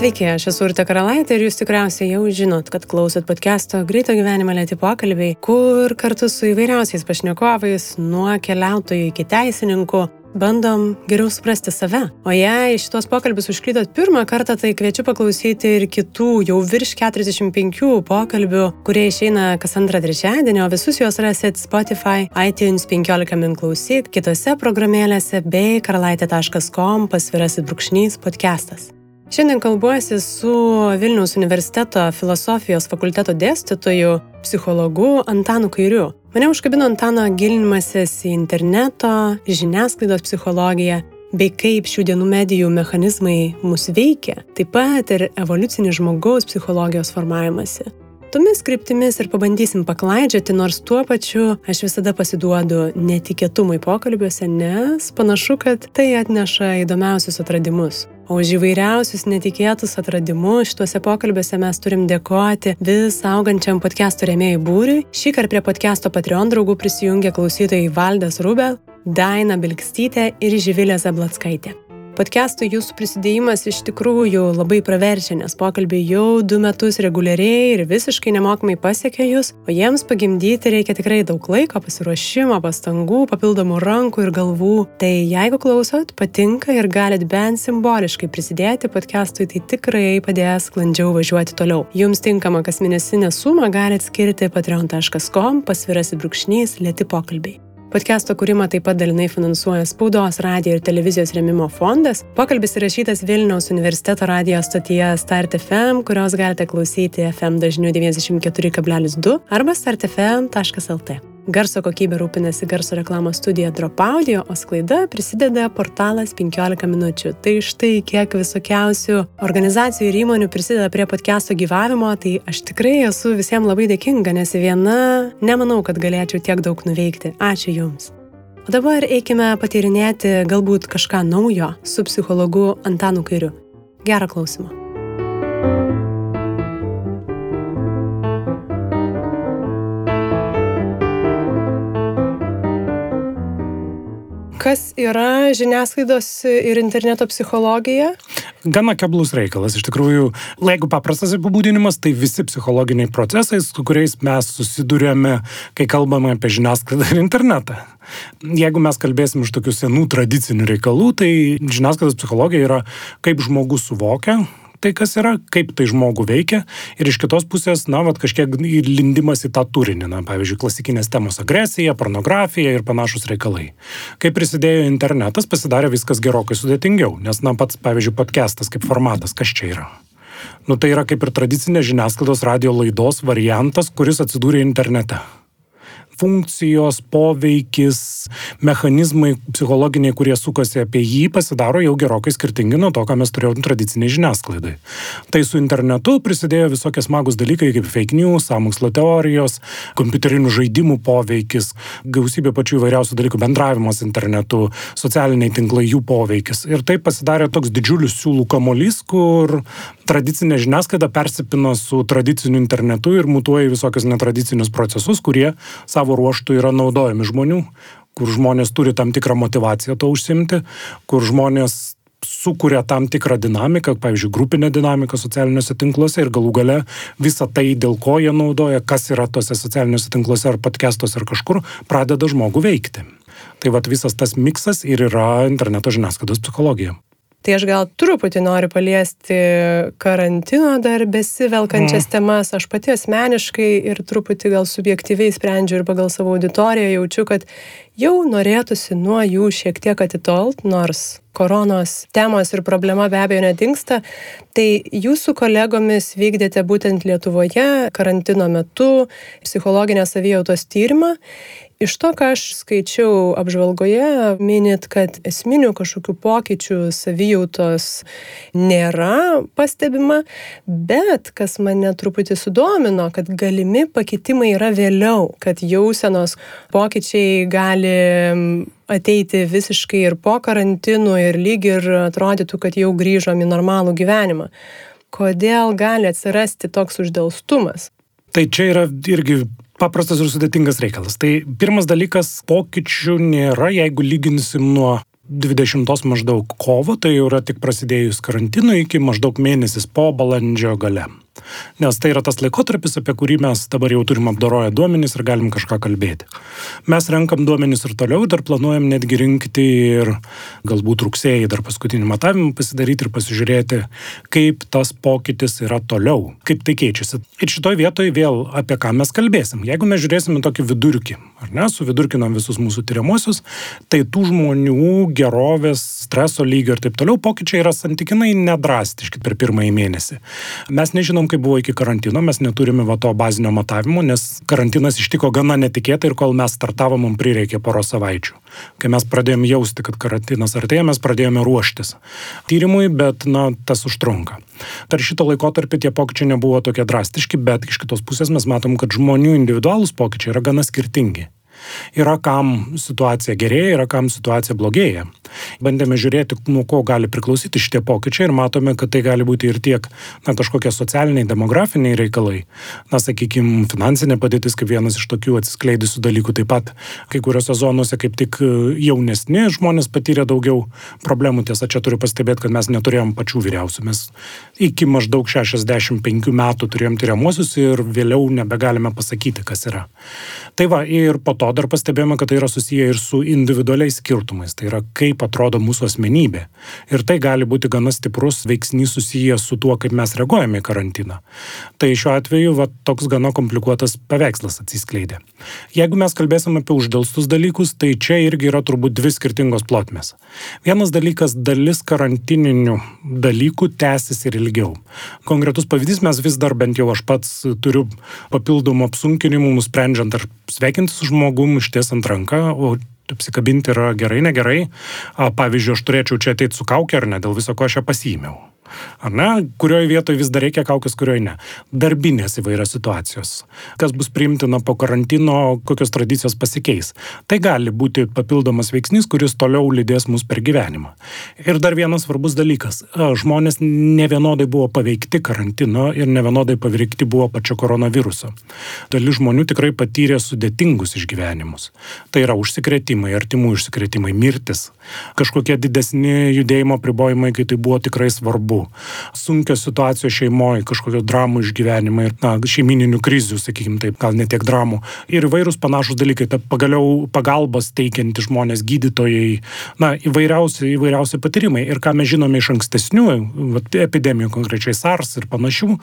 Sveiki, aš esu Urte Karalaitė ir jūs tikriausiai jau žinot, kad klausot podcast'o Greito gyvenimo lėti pokalbiai, kur kartu su įvairiausiais pašnekovais, nuo keliautojų iki teisininkų, bandom geriau suprasti save. O jei šitos pokalbius užklydot pirmą kartą, tai kviečiu paklausyti ir kitų jau virš 45 pokalbių, kurie išeina kas antrą trečiadienį, o visus juos rasit Spotify, iTunes 15 min klausyk, kitose programėlėse bei karalaitė.com pasvirasit brūkšnys podcastas. Šiandien kalbuosi su Vilniaus universiteto filosofijos fakulteto dėstytoju, psichologu Antanu Kairiu. Mane užkabino Antano gilinimasis į interneto, žiniasklaidos psichologiją bei kaip šių dienų medijų mechanizmai mus veikia, taip pat ir evoliucinį žmogaus psichologijos formavimąsi. Tomis kryptimis ir pabandysim paklaidžioti, nors tuo pačiu aš visada pasiduodu netikėtumui pokalbiuose, nes panašu, kad tai atneša įdomiausius atradimus. O už įvairiausius netikėtus atradimus šituose pokalbiuose mes turim dėkoti vis augančiam podcast'o rėmėjai būriui. Šį kartą prie podcast'o Patreon draugų prisijungė klausytojai Valdas Rubel, Daina Bilkstytė ir Živilė Zablatskaitė. Podcast'o jūsų prisidėjimas iš tikrųjų labai praverčia, nes pokalbiai jau du metus reguliariai ir visiškai nemokamai pasiekia jūs, o jiems pagimdyti reikia tikrai daug laiko, pasiruošimo, pastangų, papildomų rankų ir galvų. Tai jeigu klausot, patinka ir galit bent simboliškai prisidėti podcast'ui, tai tikrai padės sklandžiau važiuoti toliau. Jums tinkamą kasmėnesinę sumą galit skirti patreon.com pasvirasis brūkšnys lėti pokalbiai. Podcast'o kūrimą taip pat dalinai finansuoja Spaudos, radio ir televizijos remimo fondas. Pokalbis įrašytas Vilniaus universiteto radio stotyje Start FM, kurios galite klausyti FM dažniu 94,2 arba startfm.lt. Garso kokybė rūpinasi garso reklamos studija Drop Audio, o sklaida prisideda portalas 15 minučių. Tai štai kiek visokiausių organizacijų ir įmonių prisideda prie podcast'o gyvavimo, tai aš tikrai esu visiems labai dėkinga, nes viena nemanau, kad galėčiau tiek daug nuveikti. Ačiū Jums. O dabar eikime patyrinėti galbūt kažką naujo su psichologu Antanu Kairiu. Gerą klausimą. Kas yra žiniasklaidos ir interneto psichologija? Gana keblus reikalas. Iš tikrųjų, jeigu paprastas apibūdinimas, tai visi psichologiniai procesai, su kuriais mes susidurėme, kai kalbame apie žiniasklaidą ir internetą. Jeigu mes kalbėsim iš tokių senų tradicinių reikalų, tai žiniasklaidos psichologija yra kaip žmogus suvokia tai, kas yra, kaip tai žmogų veikia ir iš kitos pusės, na, vat, kažkiek lindimas į tą turinį, na, pavyzdžiui, klasikinės temos agresija, pornografija ir panašus reikalai. Kai prisidėjo internetas, pasidarė viskas gerokai sudėtingiau, nes, na, pats, pavyzdžiui, podcastas kaip formatas, kas čia yra? Nu, tai yra kaip ir tradicinė žiniasklaidos radio laidos variantas, kuris atsidūrė internete funkcijos, poveikis, mechanizmai psichologiniai, kurie sukasi apie jį, pasidaro jau gerokai skirtingi nuo to, ką mes turėjome tradiciniai žiniasklaidai. Tai su internetu prisidėjo visokie smagus dalykai kaip fake news, samokslo teorijos, kompiuterinių žaidimų poveikis, gausybė pačių įvairiausių dalykų, bendravimas internetu, socialiniai tinklai, jų poveikis. Ir tai pasidarė toks didžiulis siūlų kamolys, kur tradicinė žiniasklaida persipina su tradiciniu internetu ir mutuoja visokius netradicinius procesus, kurie savo ruoštų yra naudojami žmonių, kur žmonės turi tam tikrą motivaciją to užsimti, kur žmonės sukuria tam tikrą dinamiką, pavyzdžiui, grupinę dinamiką socialiniuose tinkluose ir galų gale visą tai, dėl ko jie naudoja, kas yra tose socialiniuose tinkluose ar podcastos ar kažkur, pradeda žmogų veikti. Tai vad visas tas miksas ir yra interneto žiniasklaidos psichologija. Tai aš gal truputį noriu paliesti karantino dar besivelkančias mm. temas. Aš pati asmeniškai ir truputį gal subjektyviai sprendžiu ir pagal savo auditoriją jaučiu, kad jau norėtųsi nuo jų šiek tiek atitolt, nors koronos temos ir problema be abejo nedingsta. Tai jūsų kolegomis vykdėte būtent Lietuvoje karantino metu psichologinės savijautos tyrimą Iš to, ką aš skaičiau apžvalgoje, minit, kad esminių kažkokių pokyčių savijautos nėra pastebima, bet kas mane truputį sudomino, kad galimi pakitimai yra vėliau, kad jausenos pokyčiai gali ateiti visiškai ir po karantinų ir lyg ir atrodytų, kad jau grįžom į normalų gyvenimą. Kodėl gali atsirasti toks uždėlstumas? Tai čia yra irgi paprastas ir sudėtingas reikalas. Tai pirmas dalykas, pokyčių nėra, jeigu lyginsim nuo 20 maždaug kovo, tai jau yra tik prasidėjus karantinui iki maždaug mėnesis po balandžio gale. Nes tai yra tas laikotarpis, apie kurį mes dabar jau turim apdoroję duomenys ir galim kažką kalbėti. Mes renkam duomenys ir toliau, dar planuojam netgi rinkti ir galbūt rugsėjai dar paskutinį matavimą pasidaryti ir pasižiūrėti, kaip tas pokytis yra toliau, kaip tai keičiasi. Ir šitoj vietoj vėl apie ką mes kalbėsim. Jeigu mes žiūrėsime tokį vidurkį, ar ne, suvidurkinam visus mūsų tyriamuosius, tai tų žmonių gerovės, streso lygio ir taip toliau pokyčiai yra santykinai nedrastiški per pirmąjį mėnesį. Mes nežinom, kaip buvo iki karantino, mes neturime va to bazinio matavimo, nes karantinas ištiko gana netikėtai ir kol mes startavom, mums prireikė poro savaičių. Kai mes pradėjome jausti, kad karantinas artėja, mes pradėjome ruoštis tyrimui, bet, na, tas užtrunka. Per šitą laikotarpį tie pokyčiai nebuvo tokie drastiški, bet iš kitos pusės mes matom, kad žmonių individualūs pokyčiai yra gana skirtingi. Yra kam situacija gerėja, yra kam situacija blogėja. Bandėme žiūrėti, nuo ko gali priklausyti šitie pokyčiai ir matome, kad tai gali būti ir tiek na, kažkokie socialiniai, demografiniai reikalai. Na, sakykime, finansinė padėtis kaip vienas iš tokių atsiskleidusių dalykų. Taip pat kai kuriuose zonuose kaip tik e, jaunesni žmonės patyrė daugiau problemų. Tiesa, čia turiu pastebėti, kad mes neturėjom pačių vyriausių. Mes iki maždaug 65 metų turėjom tyriamuosius ir vėliau nebegalime pasakyti, kas yra. Tai va, ir po to dar pastebėjome, kad tai yra susiję ir su individualiais skirtumais. Tai yra, kaip atrodo mūsų asmenybė. Ir tai gali būti gana stiprus veiksnys susijęs su tuo, kaip mes reaguojame į karantiną. Tai šiuo atveju va, toks gana komplikuotas paveikslas atsiskleidė. Jeigu mes kalbėsime apie uždėlstus dalykus, tai čia irgi yra turbūt dvi skirtingos plotmės. Vienas dalykas - dalis karantininių dalykų tęsis ir ilgiau. Konkretus pavyzdys mes vis dar bent jau aš pats turiu papildomų apsunkinimų, nusprendžiant ar sveikinti su žmogum, ištiesant ranką, o apsikabinti yra gerai, negerai. Pavyzdžiui, aš turėčiau čia ateiti su kaukė ar ne, dėl viso ko aš ją pasiėmiau. Ar ne? Kurioje vietoje vis dar reikia kaukės, kurioje ne. Darbinės įvairios situacijos. Kas bus priimtina po karantino, kokios tradicijos pasikeis. Tai gali būti papildomas veiksnys, kuris toliau lydės mus per gyvenimą. Ir dar vienas svarbus dalykas. Žmonės ne vienodai buvo paveikti karantino ir ne vienodai paveikti buvo pačio koronaviruso. Dalis žmonių tikrai patyrė sudėtingus išgyvenimus. Tai yra užsikrėtimai, artimų užsikrėtimai, mirtis, kažkokie didesni judėjimo pribojimai, kai tai buvo tikrai svarbu sunku, sunkios situacijos šeimoje, kažkokio dramų išgyvenimai ir na, šeimininių krizių, sakykime taip, gal ne tiek dramų. Ir įvairūs panašus dalykai, ta pagaliau pagalbos teikianti žmonės, gydytojai, na, įvairiausi, įvairiausi patyrimai. Ir ką mes žinome iš ankstesnių epidemijų, konkrečiai SARS ir panašių,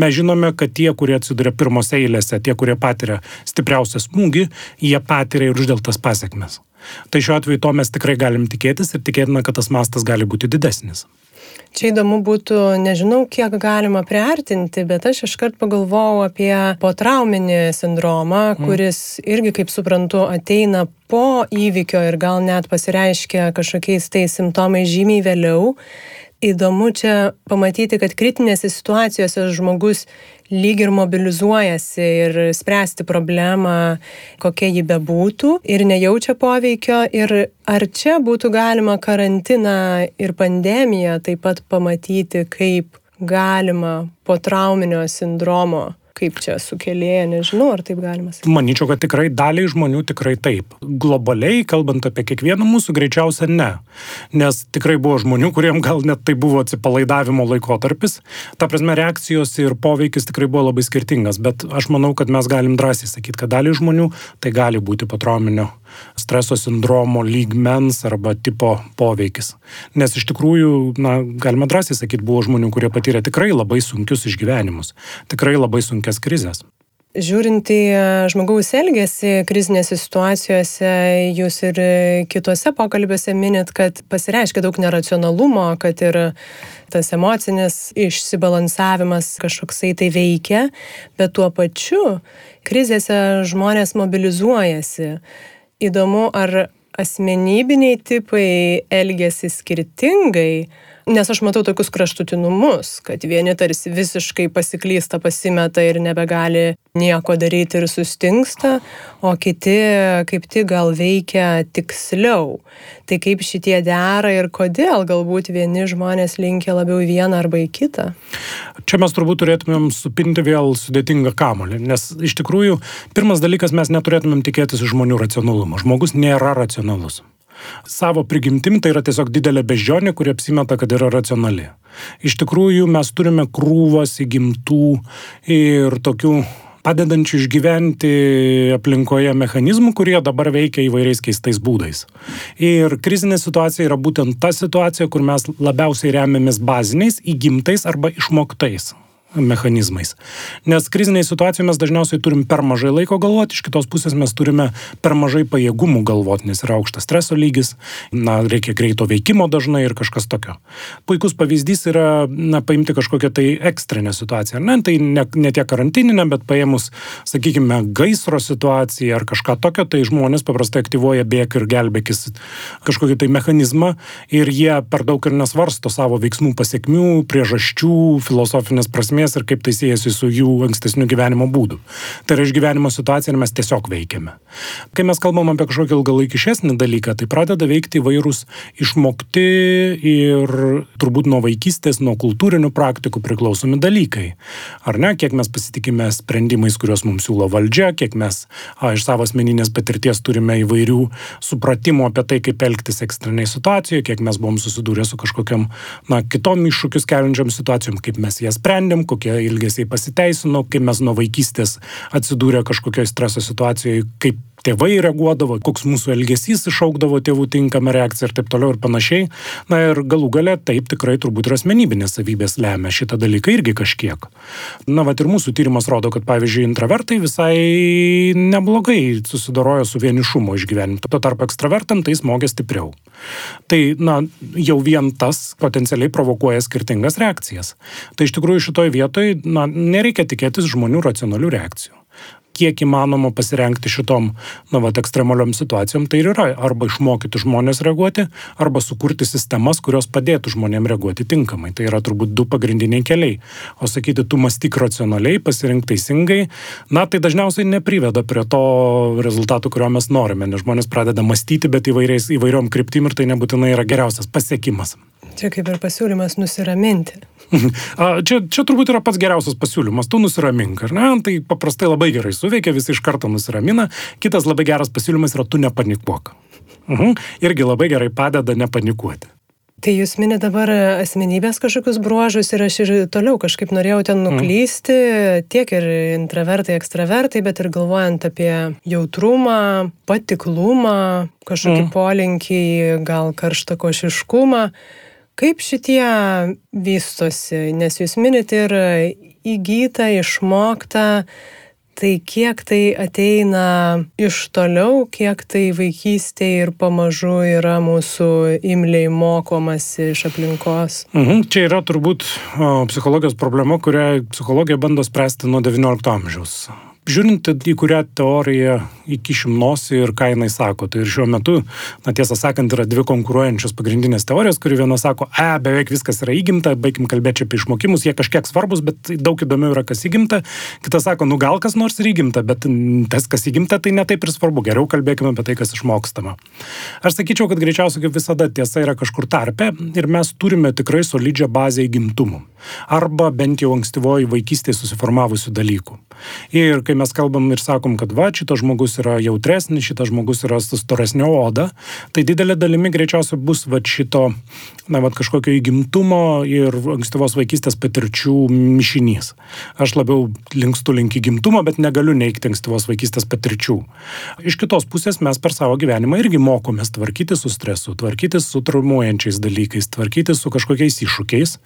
mes žinome, kad tie, kurie atsiduria pirmose eilėse, tie, kurie patiria stipriausią smūgį, jie patiria ir uždėltas pasiekmes. Tai šiuo atveju to mes tikrai galim tikėtis ir tikėtina, kad tas mastas gali būti didesnis. Čia įdomu būtų, nežinau, kiek galima priartinti, bet aš iškart pagalvojau apie potrauminį sindromą, mm. kuris irgi, kaip suprantu, ateina po įvykio ir gal net pasireiškia kažkokiais tai simptomais žymiai vėliau įdomu čia pamatyti, kad kritinėse situacijose žmogus lyg ir mobilizuojasi ir spręsti problemą, kokia ji bebūtų, ir nejaučia poveikio. Ir ar čia būtų galima karantiną ir pandemiją taip pat pamatyti kaip galima po trauminio sindromo kaip čia sukėlėja, nežinau, ar taip galima sakyti. Manyčiau, kad tikrai daliai žmonių tikrai taip. Globaliai, kalbant apie kiekvieną mūsų, greičiausia ne. Nes tikrai buvo žmonių, kuriem gal net tai buvo atsipalaidavimo laikotarpis. Ta prasme, reakcijos ir poveikis tikrai buvo labai skirtingas. Bet aš manau, kad mes galim drąsiai sakyti, kad daliai žmonių tai gali būti potrauminio streso sindromo lygmens arba tipo poveikis. Nes iš tikrųjų, na, galima drąsiai sakyti, buvo žmonių, kurie patyrė tikrai labai sunkius išgyvenimus, tikrai labai sunkias krizės. Žiūrint į žmogaus elgesį krizinėse situacijose, jūs ir kitose pokalbiuose minit, kad pasireiškia daug neracionalumo, kad ir tas emocinis išsibalansavimas kažkoksai tai veikia, bet tuo pačiu krizėse žmonės mobilizuojasi įdomu, ar asmenybiniai tipai elgesi skirtingai, nes aš matau tokius kraštutinumus, kad vieni tarsi visiškai pasiklysta, pasimeta ir nebegali nieko daryti ir sustingsta, o kiti kaip tik gal veikia tiksliau. Tai kaip šitie dera ir kodėl galbūt vieni žmonės linkia labiau į vieną arba į kitą? Čia mes turbūt turėtumėm supinti vėl sudėtingą kamolį, nes iš tikrųjų pirmas dalykas mes neturėtumėm tikėtis iš žmonių racionalumo. Žmogus nėra racionalus. Savo prigimtimi tai yra tiesiog didelė beždžionė, kuri apsimeta, kad yra racionali. Iš tikrųjų, mes turime krūvas įgimtų ir tokių padedančių išgyventi aplinkoje mechanizmų, kurie dabar veikia įvairiais keistais būdais. Ir krizinė situacija yra būtent ta situacija, kur mes labiausiai remiamės baziniais, įgimtais arba išmoktais mechanizmais. Nes kriziniai situacijai mes dažniausiai turim per mažai laiko galvoti, iš kitos pusės mes turime per mažai pajėgumų galvoti, nes yra aukštas streso lygis, na, reikia greito veikimo dažnai ir kažkas tokio. Puikus pavyzdys yra, na, paimti kažkokią tai ekstrinę situaciją. Ne, tai ne, ne tiek karantininę, bet paėmus, sakykime, gaisro situaciją ar kažką tokio, tai žmonės paprastai aktyvuoja bėg ir gelbėkis kažkokį tai mechanizmą ir jie per daug ir nesvarsto savo veiksmų pasiekmių, priežasčių, filosofinės prasmės prasmės ir kaip tai siejasi su jų ankstesniu gyvenimo būdu. Tai yra išgyvenimo situacija ir mes tiesiog veikiame. Kai mes kalbam apie kažkokį ilgalaikišesnį dalyką, tai pradeda veikti įvairūs išmokti ir turbūt nuo vaikystės, nuo kultūrinių praktikų priklausomi dalykai. Ar ne, kiek mes pasitikime sprendimais, kuriuos mums siūlo valdžia, kiek mes a, iš savo asmeninės patirties turime įvairių supratimų apie tai, kaip elgtis ekstreniai situacijoje, kiek mes buvom susidūrę su kažkokiam, na, kitom iššūkius keliančiam situacijom, kaip mes jas sprendėm, kokie ilgesiai pasiteisino, kai mes nuo vaikystės atsidūrė kažkokioje streso situacijoje, kaip tėvai reaguodavo, koks mūsų elgesys išaugdavo tėvų tinkamą reakciją ir taip toliau ir panašiai. Na ir galų gale taip tikrai turbūt ir asmenybinės savybės lemia šitą dalyką irgi kažkiek. Na, va ir mūsų tyrimas rodo, kad pavyzdžiui intravertai visai neblogai susidarojo su vienišumo išgyvenimu. Tuo tarpu ekstravertam tai smogė stipriau. Tai, na, jau vien tas potencialiai provokuoja skirtingas reakcijas. Tai iš tikrųjų šitoje vietoje, na, nereikia tikėtis žmonių racionalių reakcijų kiek įmanoma pasirengti šitom, na, va, ekstremaliom situacijom, tai ir yra arba išmokyti žmonės reaguoti, arba sukurti sistemas, kurios padėtų žmonėm reaguoti tinkamai. Tai yra turbūt du pagrindiniai keliai. O sakyti, tu mąstyk racionaliai, pasirink teisingai, na, tai dažniausiai nepriveda prie to rezultato, kurio mes norime, nes žmonės pradeda mąstyti, bet įvairiais, įvairiom kryptim ir tai nebūtinai yra geriausias pasiekimas. Čia kaip ir pasiūlymas nusiraminti. čia, čia turbūt yra pats geriausias pasiūlymas, tu nusiramink, ar ne? Tai paprastai labai gerai suveikia, visi iš karto nusiramina. Kitas labai geras pasiūlymas yra tu nepanikuok. Mhm. Irgi labai gerai padeda nepanikuoti. Tai jūs minite dabar asmenybės kažkokius bruožus ir aš ir toliau kažkaip norėjau ten mhm. nuklysti, mm. tiek ir intravertai, ekstravertai, bet ir galvojant apie jautrumą, patiklumą, kažkokį mm. polinkį, gal karštakošiškumą. Kaip šitie vystosi, nes jūs minit ir įgyta, išmokta, tai kiek tai ateina iš toliau, kiek tai vaikystėje ir pamažu yra mūsų imliai mokomasi iš aplinkos. Mhm, čia yra turbūt o, psichologijos problema, kurią psichologija bando spręsti nuo XIX amžiaus žiūrint į kurią teoriją įkišim nosį ir ką jinai sako. Tai ir šiuo metu, na tiesą sakant, yra dvi konkuruojančios pagrindinės teorijos, kuri viena sako, e, beveik viskas yra įgimta, baigim kalbėti apie išmokimus, jie kažkiek svarbus, bet daug įdomiau yra, kas įgimta. Kita sako, nu gal kas nors ir įgimta, bet tas, kas įgimta, tai netaip ir svarbu. Geriau kalbėkime apie tai, kas išmokstama. Aš sakyčiau, kad greičiausiai kaip visada tiesa yra kažkur tarpe ir mes turime tikrai solidžią bazę įgimtumų. Arba bent jau ankstyvoji vaikystėje susiformavusių dalykų. Ir kai mes kalbam ir sakom, kad va, šitas žmogus yra jautresnis, šitas žmogus yra storesnio oda, tai didelė dalimi greičiausiai bus va šito, na, va kažkokio įgimtumo ir ankstyvos vaikystės patirčių mišinys. Aš labiau linkstu link įgimtumo, bet negaliu neikti ankstyvos vaikystės patirčių. Iš kitos pusės mes per savo gyvenimą irgi mokomės tvarkyti su stresu, tvarkyti su traumuojančiais dalykais, tvarkyti su kažkokiais iššūkiais.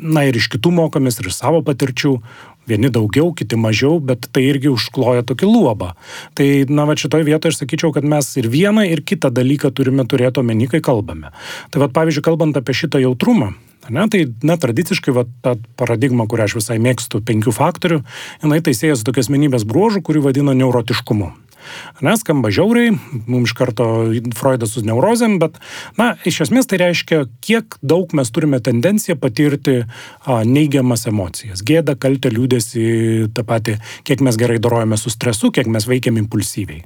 Na ir iš kitų mokomės ir iš savo patirčių vieni daugiau, kiti mažiau, bet tai irgi užkloja tokį luobą. Tai, na, va šitoje vietoje aš sakyčiau, kad mes ir vieną, ir kitą dalyką turime turėti omeny, kai kalbame. Tai, va, pavyzdžiui, kalbant apie šitą jautrumą, Ne, tai, na, tradiciškai, va, ta paradigma, kurią aš visai mėgstu, penkių faktorių, jinai tai sieja su tokia asmenybės bruožu, kurį vadina neurotiškumu. Nes skamba žiauriai, mums iš karto Freudas su neurozėm, bet, na, iš esmės tai reiškia, kiek daug mes turime tendenciją patirti a, neigiamas emocijas. Gėda, kaltę, liūdėsi, tą patį, kiek mes gerai dorojame su stresu, kiek mes veikiam impulsyviai.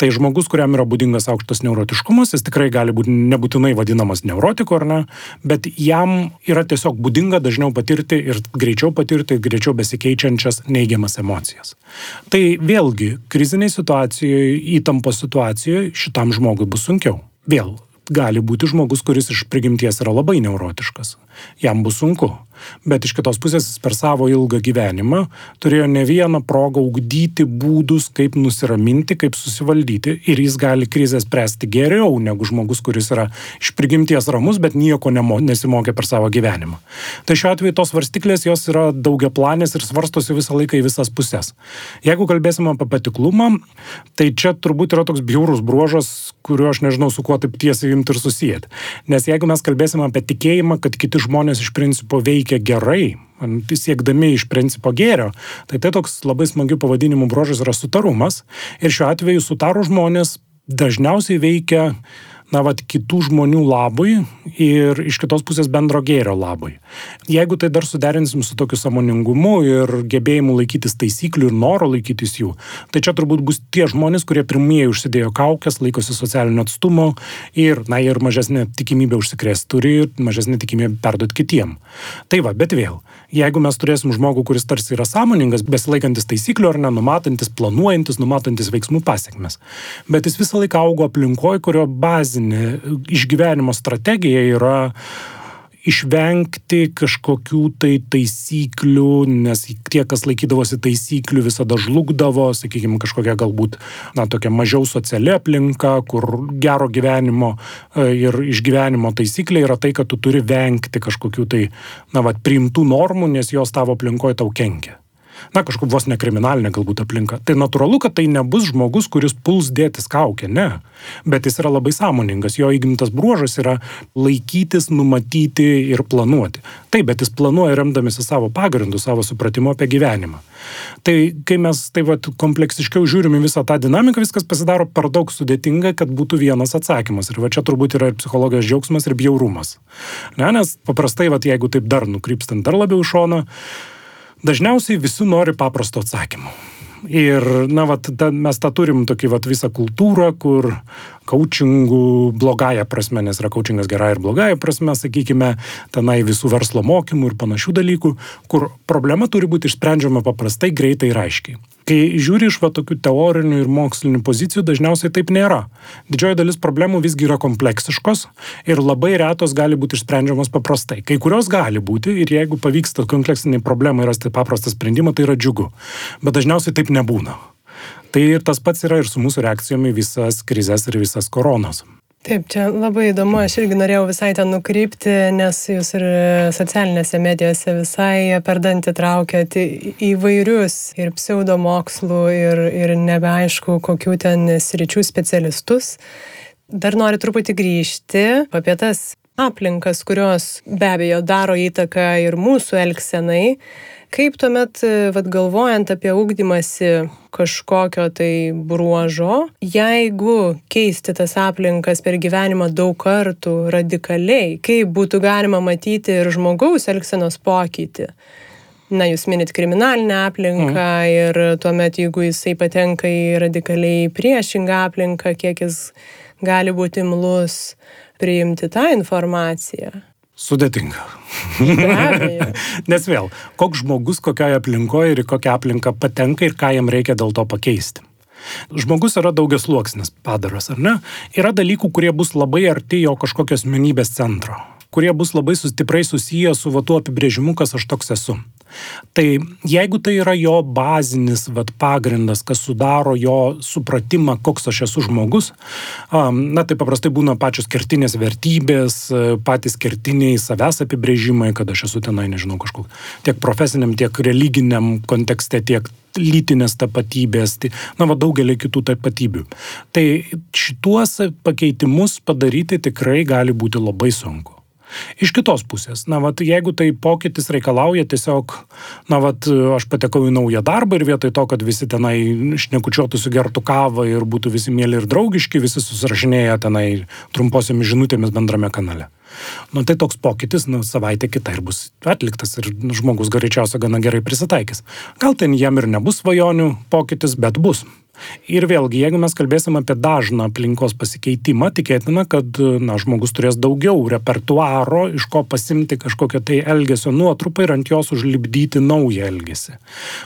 Tai žmogus, kuriam yra būdingas aukštas neurotiškumas, jis tikrai gali būti nebūtinai vadinamas neurotiku ar ne, bet jam yra tiesiog būdinga dažniau patirti ir greičiau patirti, greičiau besikeičiančias neigiamas emocijas. Tai vėlgi, kriziniai situacijoje, įtampos situacijoje šitam žmogui bus sunkiau. Vėl, gali būti žmogus, kuris iš prigimties yra labai neurotiškas. Jam bus sunku. Bet iš kitos pusės jis per savo ilgą gyvenimą turėjo ne vieną progą ugdyti būdus, kaip nusiraminti, kaip susivaldyti. Ir jis gali krizę spręsti geriau negu žmogus, kuris yra iš prigimties ramus, bet nieko nemo, nesimokė per savo gyvenimą. Tai šiuo atveju tos varstiklės jos yra daugia planės ir svarstosi visą laiką į visas puses. Jeigu kalbėsime apie patiklumą, tai čia turbūt yra toks bjaurus bruožas, kurio aš nežinau, su kuo taip tiesiai imti ir susijęti. Nes jeigu mes kalbėsime apie tikėjimą, kad kiti žmonės iš principo veikia gerai, siekdami iš principo gėrio, tai tai toks labai smagių pavadinimų bruožas yra sutarumas. Ir šiuo atveju sutarų žmonės dažniausiai veikia na, vat, kitų žmonių labui ir iš kitos pusės bendro gėrio labui. Jeigu tai dar suderinsim su tokiu samoningumu ir gebėjimu laikytis taisyklių ir noro laikytis jų, tai čia turbūt bus tie žmonės, kurie pirmieji užsidėjo kaukės, laikosi socialinio atstumo ir, na, ir mažesnė tikimybė užsikrėsti turi ir mažesnė tikimybė perduoti kitiem. Tai va, bet vėl, jeigu mes turėsim žmogų, kuris tarsi yra sąmoningas, besilaikantis taisyklių ar nenumatantis, planuojantis, numatantis veiksmų pasiekmes, bet jis visą laiką augo aplinkoje, kurio bazinė išgyvenimo strategija yra išvengti kažkokių tai taisyklių, nes tie, kas laikydavosi taisyklių, visada žlugdavo, sakykime, kažkokia galbūt, na, tokia mažiau sociali aplinka, kur gero gyvenimo e, ir išgyvenimo taisyklė yra tai, kad tu turi vengti kažkokių tai, na, va, priimtų normų, nes jos tavo aplinkoje tau kenkia na, kažkokia vos nekriminalinė galbūt aplinka. Tai natūralu, kad tai nebus žmogus, kuris puls dėtis kaukę, ne. Bet jis yra labai sąmoningas, jo įgimtas bruožas yra laikytis, numatyti ir planuoti. Taip, bet jis planuoja remdamėsi savo pagrindu, savo supratimu apie gyvenimą. Tai kai mes taip pat kompleksiškiau žiūrime visą tą dinamiką, viskas pasidaro per daug sudėtinga, kad būtų vienas atsakymas. Ir va čia turbūt yra ir psichologijos džiaugsmas, ir bjaurumas. Ne, nes paprastai, va, jeigu taip dar nukrypstant dar labiau iš šono, Dažniausiai visi nori paprasto atsakymo. Ir, na, vat, ta, mes tą turim tokį vat, visą kultūrą, kur coachingų blogąją prasme, nes yra coachingas gerąją ir blogąją prasme, sakykime, tenai visų verslo mokymų ir panašių dalykų, kur problema turi būti išsprendžiama paprastai, greitai ir aiškiai. Kai žiūri iš va tokių teorinių ir mokslinių pozicijų, dažniausiai taip nėra. Didžioji dalis problemų visgi yra kompleksiškos ir labai retos gali būti išsprendžiamos paprastai. Kai kurios gali būti ir jeigu pavyksta kompleksiniai problemai rasti paprastą sprendimą, tai yra džiugu. Bet dažniausiai taip nebūna. Tai ir tas pats yra ir su mūsų reakcijom į visas krizės ir visas koronas. Taip, čia labai įdomu, aš irgi norėjau visai ten nukrypti, nes jūs ir socialinėse medijose visai per dantį traukėt įvairius ir pseudomokslų, ir, ir nebeaišku, kokių ten sričių specialistus. Dar noriu truputį grįžti apie tas aplinkas, kurios be abejo daro įtaką ir mūsų elgsenai. Kaip tuomet, vad galvojant apie ūkdymasi kažkokio tai bruožo, jeigu keisti tas aplinkas per gyvenimą daug kartų radikaliai, kaip būtų galima matyti ir žmogaus elgsenos pokytį? Na, jūs minit kriminalinę aplinką mm. ir tuomet, jeigu jisai patenka į radikaliai priešingą aplinką, kiek jis gali būti imlus priimti tą informaciją. Sudėtinga. Nes vėl, koks žmogus kokioje aplinkoje ir į kokią aplinką patenka ir ką jam reikia dėl to pakeisti. Žmogus yra daugias sluoksnis padaras, ar ne? Yra dalykų, kurie bus labai arti jo kažkokios menybės centro, kurie bus labai stiprai susiję su va tuo apibrėžimu, kas aš toks esu. Tai jeigu tai yra jo bazinis vat, pagrindas, kas sudaro jo supratimą, koks aš esu žmogus, na tai paprastai būna pačios kertinės vertybės, patys kertiniai savęs apibrėžimai, kad aš esu tenai, nežinau, kažkokiu tiek profesiniam, tiek religiniam kontekste, tiek lytinės tapatybės, tai, na, va, daugelį kitų tapatybių. Tai šituos pakeitimus padaryti tikrai gali būti labai sunku. Iš kitos pusės, na, vat, jeigu tai pokytis reikalauja tiesiog, na, vat, aš patekau į naują darbą ir vietoj to, kad visi tenai šnekučiuotųsi gertų kavą ir būtų visi mėly ir draugiški, visi susirašinėja tenai trumposiomis žinutėmis bendrame kanale. Nu, tai toks pokytis, nu, savaitė kita ir bus atliktas ir žmogus greičiausiai gana gerai prisitaikys. Gal ten jam ir nebus svajonių pokytis, bet bus. Ir vėlgi, jeigu mes kalbėsim apie dažną aplinkos pasikeitimą, tikėtina, kad na, žmogus turės daugiau repertuaro, iš ko pasimti kažkokią tai elgesio nuotrupą ir ant jos užlipdyti naują elgesį.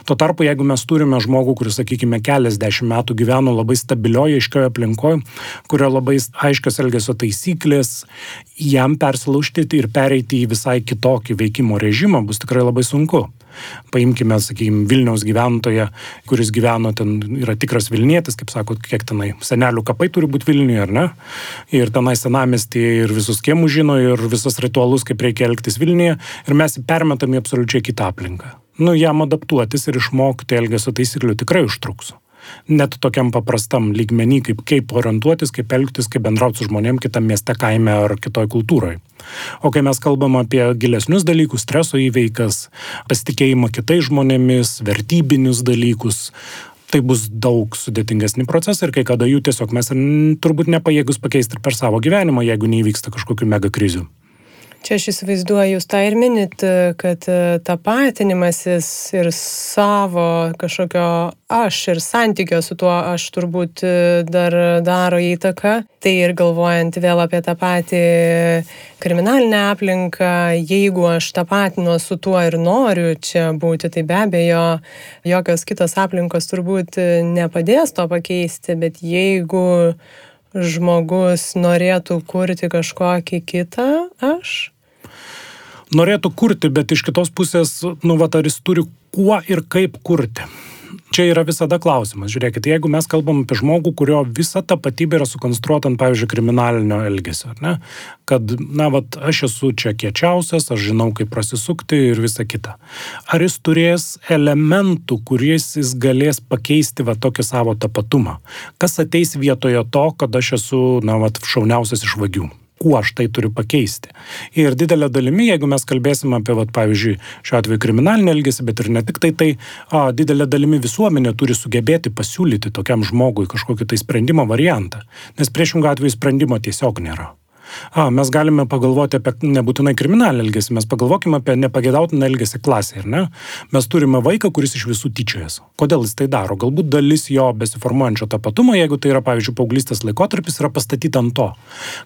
Tuo tarpu, jeigu mes turime žmogų, kuris, sakykime, keliasdešimt metų gyveno labai stabilioje, aiškioje aplinkoje, kurio labai aiškios elgesio taisyklės, jam persilaužti ir pereiti į visai kitokį veikimo režimą bus tikrai labai sunku. Paimkime, sakykime, Vilniaus gyventoją, kuris gyveno ten, yra tikras Vilnietis, kaip sako, kiek tenai senelių kapai turi būti Vilniuje, ar ne? Ir tenai senamestį ir visus kiemus žino, ir visus ritualus, kaip reikia elgtis Vilniuje, ir mes permetam į absoliučiai kitą aplinką. Nu, jam adaptuotis ir išmokti elgesio taisyklių tikrai užtruks net tokiam paprastam lygmenį, kaip, kaip orientuotis, kaip elgtis, kaip bendrauti su žmonėm kitam mieste, kaime ar kitoj kultūroje. O kai mes kalbam apie gilesnius dalykus, streso įveikas, pasitikėjimą kitais žmonėmis, vertybinius dalykus, tai bus daug sudėtingesni procesai ir kai kada jų tiesiog mes turbūt nepajėgus pakeisti ir per savo gyvenimą, jeigu neįvyksta kažkokių mega krizių. Čia aš įsivaizduoju, jūs tą ir minit, kad e, tapatinimasis ir savo kažkokio aš ir santykio su tuo aš turbūt e, dar daro įtaką. Tai ir galvojant vėl apie tą patį kriminalinę aplinką, jeigu aš tapatinu su tuo ir noriu čia būti, tai be abejo, jokios kitos aplinkos turbūt nepadės to pakeisti, bet jeigu žmogus norėtų kurti kažkokį kitą aš? Norėtų kurti, bet iš kitos pusės, nu, va, ar jis turi kuo ir kaip kurti. Čia yra visada klausimas. Žiūrėkit, jeigu mes kalbam apie žmogų, kurio visa tapatybė yra sukonstruota ant, pavyzdžiui, kriminalinio elgesio, ne? kad, na, vat, aš esu čia kiečiausias, aš žinau, kaip prasisukti ir visa kita. Ar jis turės elementų, kuriais jis galės pakeisti va tokį savo tapatumą? Kas ateis vietoje to, kad aš esu, na, vat, šauniausias iš vagių? Kuo aš tai turiu pakeisti. Ir didelė dalimi, jeigu mes kalbėsim apie, vat, pavyzdžiui, šiuo atveju kriminalinį elgesį, bet ir ne tik tai, tai a, didelė dalimi visuomenė turi sugebėti pasiūlyti tokiam žmogui kažkokį tai sprendimo variantą, nes priešingų atveju sprendimo tiesiog nėra. A, mes galime pagalvoti apie nebūtinai kriminalinį elgesį, mes pagalvokime apie nepagėdautiną elgesį klasėje, ar ne? Mes turime vaiką, kuris iš visų tyčiojas. Kodėl jis tai daro? Galbūt dalis jo besiformuojančio tapatumo, jeigu tai yra, pavyzdžiui, paauglystės laikotarpis, yra pastatyta ant to.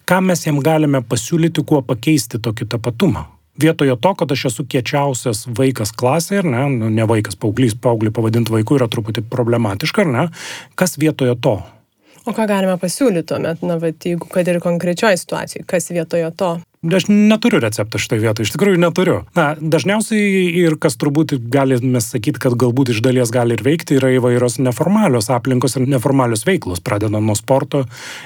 Ką mes jam galime pasiūlyti, kuo pakeisti tokį tapatumą? Vietoje to, kad aš esu kiečiausias vaikas klasėje, ar ne, nu, ne vaikas, paauglys, paauglį pavadinti vaiku yra truputį problematiška, ar ne, kas vietoje to? O ką galime pasiūlyti tuomet, na, va, jeigu kad ir konkrečioje situacijoje, kas vietoje to? Aš neturiu recepto šitai vietoj, iš tikrųjų neturiu. Na, dažniausiai ir kas turbūt galime sakyti, kad galbūt iš dalies gali ir veikti, yra įvairios neformalios aplinkos ir neformalios veiklos, pradedant nuo sporto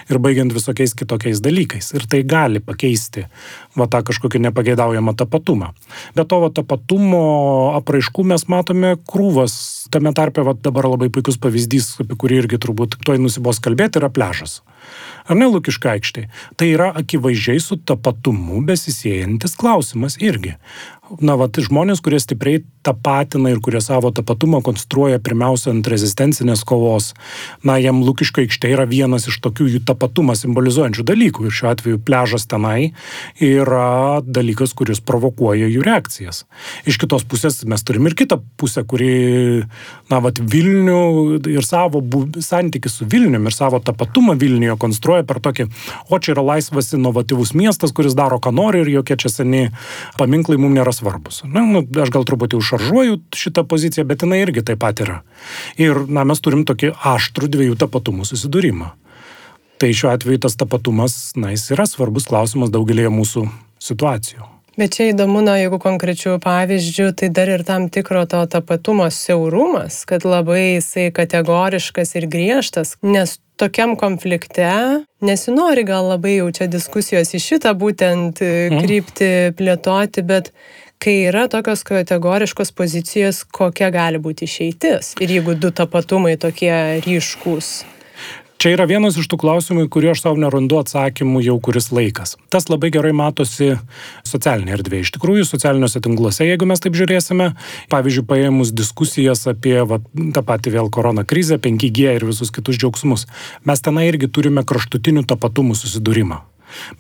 ir baigiant visokiais kitokiais dalykais. Ir tai gali pakeisti va tą kažkokį nepageidaujamą tapatumą. Be to, va tapatumo apraiškų mes matome krūvas. Tame tarpe va dabar labai puikus pavyzdys, apie kurį irgi turbūt tuoj nusibos kalbėti, yra pležas ar ne Lukiška aikštė. Tai yra akivaizdžiai su tapatumu besisėjantis klausimas irgi na, vat, žmonės, kurie stipriai tapatina ir kurie savo tapatumą konstruoja pirmiausia ant rezistencinės kovos, na, jam Lukiško aikštė yra vienas iš tokių jų tapatumą simbolizuojančių dalykų. Ir šiuo atveju pležas tenai yra dalykas, kuris provokuoja jų reakcijas. Iš kitos pusės mes turim ir kitą pusę, kuri, na, vat, Vilnių ir savo santykių su Vilniumi ir savo tapatumą Vilniuje konstruoja per tokį, o čia yra laisvas inovatyvus miestas, kuris daro, ką nori ir jokie čia seni paminklai mums nėra svarbus. Na, nu, aš gal truputį užšaržuoju šitą poziciją, bet jinai irgi taip pat yra. Ir na, mes turim tokį aštrų dviejų tapatumų susidūrimą. Tai šiuo atveju tas tapatumas, na, jis yra svarbus klausimas daugelėje mūsų situacijų. Bet čia įdomu, na, jeigu konkrečių pavyzdžių, tai dar ir tam tikro to tapatumo siaurumas, kad labai jisai kategoriškas ir griežtas, nes tokiam konflikte nesinori gal labai jau čia diskusijos į šitą būtent mhm. kryptį plėtoti, bet kai yra tokios kategoriškos pozicijos, kokia gali būti išeitis. Ir jeigu du tapatumai tokie ryškus. Čia yra vienas iš tų klausimų, į kurį aš savo nerandu atsakymų jau kuris laikas. Tas labai gerai matosi socialinėje erdvėje. Iš tikrųjų, socialiniuose tinkluose, jeigu mes taip žiūrėsime, pavyzdžiui, paėmus diskusijas apie va, tą patį vėl korona krizę, 5G ir visus kitus džiaugsmus, mes tenai irgi turime kraštutinių tapatumų susidūrimą.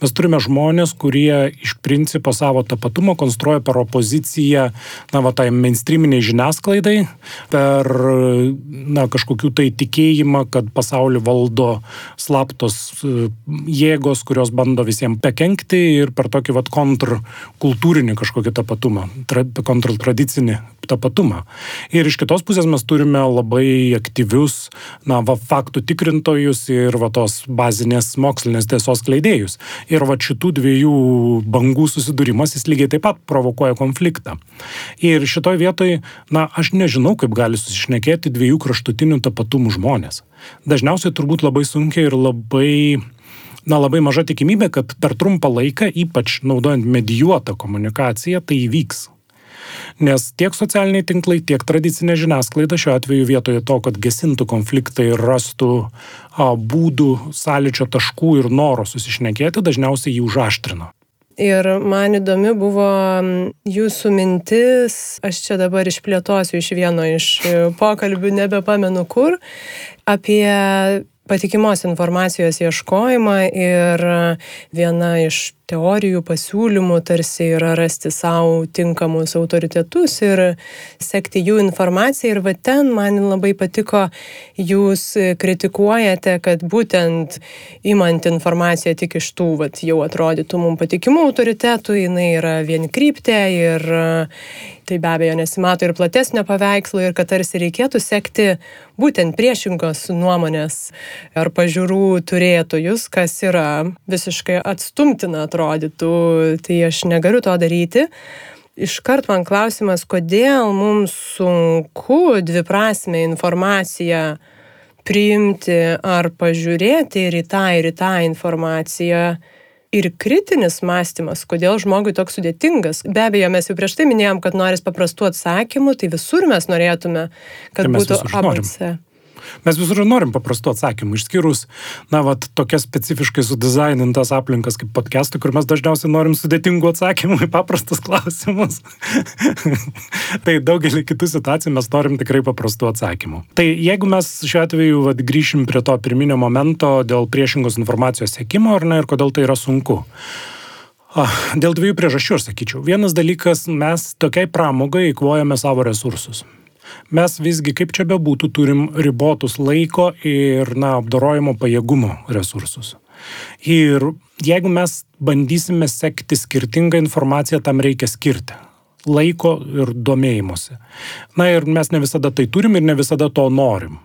Mes turime žmonės, kurie iš principo savo tapatumą konstruoja per opoziciją, na, va, tai mainstreaminiai žiniasklaidai, per, na, kažkokių tai tikėjimą, kad pasaulį valdo slaptos e, jėgos, kurios bando visiems pekenkti ir per tokį, va, kontrkultūrinį kažkokį tapatumą, tra, kontrtradicinį tapatumą. Ir iš kitos pusės mes turime labai aktyvius, na, va, faktų tikrintojus ir va tos bazinės mokslinės tiesos kleidėjus. Ir va šitų dviejų bangų susidūrimas jis lygiai taip pat provokuoja konfliktą. Ir šitoj vietoj, na, aš nežinau, kaip gali susišnekėti dviejų kraštutinių tapatumų žmonės. Dažniausiai turbūt labai sunkiai ir labai na, labai maža tikimybė, kad per trumpą laiką, ypač naudojant medijuotą komunikaciją, tai įvyks. Nes tiek socialiniai tinklai, tiek tradicinė žiniasklaida šiuo atveju vietoje to, kad gesintų konfliktą ir rastų a, būdų, sąlyčio taškų ir noro susišnekėti, dažniausiai jį užaštrino. Ir man įdomi buvo jūsų mintis, aš čia dabar išplėtosiu iš vieno iš pokalbių, nebepamenu kur, apie patikimos informacijos ieškojimą ir viena iš teorijų, pasiūlymų tarsi yra rasti savo tinkamus autoritetus ir sekti jų informaciją. Ir va ten man labai patiko, jūs kritikuojate, kad būtent imant informaciją tik iš tų, va, jau atrodytų mums patikimų autoritetų, jinai yra vienkryptė ir tai be abejo nesimato ir platesnio paveikslo ir kad tarsi reikėtų sekti būtent priešingos nuomonės ar pažiūrų turėtojus, kas yra visiškai atstumtina atrodytų, tai aš negaliu to daryti. Iškart man klausimas, kodėl mums sunku dviprasme informaciją priimti ar pažiūrėti ir į tą, ir į tą informaciją. Ir kritinis mąstymas, kodėl žmogui toks sudėtingas. Be abejo, mes jau prieš tai minėjom, kad noris paprastų atsakymų, tai visur mes norėtume, kad tai būtų ABC. Mes visur norim paprastų atsakymų, išskyrus, na, va, tokias specifiškai sudizainintas aplinkas kaip podcastai, kur mes dažniausiai norim sudėtingų atsakymų į paprastus klausimus. tai daugelį kitų situacijų mes norim tikrai paprastų atsakymų. Tai jeigu mes šiuo atveju va, grįšim prie to pirminio momento dėl priešingos informacijos sėkimo, ar ne, ir kodėl tai yra sunku. Dėl dviejų priežasčių, aš sakyčiau. Vienas dalykas, mes tokiai pramogai įkvojame savo resursus mes visgi, kaip čia bebūtų, turim ribotus laiko ir, na, apdorojimo pajėgumo resursus. Ir jeigu mes bandysime sekti skirtingą informaciją, tam reikia skirti laiko ir domėjimuose. Na ir mes ne visada tai turim ir ne visada to norim.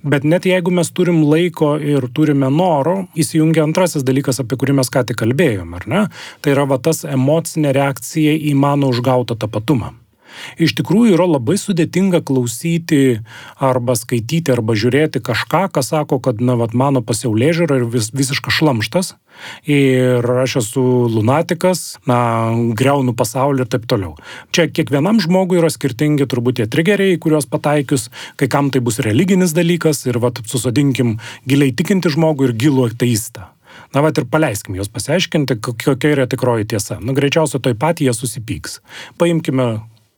Bet net jeigu mes turim laiko ir turime noro, įsijungia antrasis dalykas, apie kurį mes ką tik kalbėjome, ar ne? Tai yra va tas emocinė reakcija į mano užgautą tapatumą. Iš tikrųjų yra labai sudėtinga klausyti arba skaityti arba žiūrėti kažką, kas sako, kad, na, vat, mano pasiaulė žiūra ir vis, visiškas šlamštas ir aš esu lunatikas, na, greunu pasaulį ir taip toliau. Čia kiekvienam žmogui yra skirtingi turbūt tie trigeriai, kuriuos pataikius, kai kam tai bus religinis dalykas ir, vat, susodinkim giliai tikinti žmogų ir gilų ateistą. Na, va ir paleiskim juos pasiaiškinti, kokia yra tikroji tiesa. Nu, greičiausiai toj pat jie susipyks. Paimkime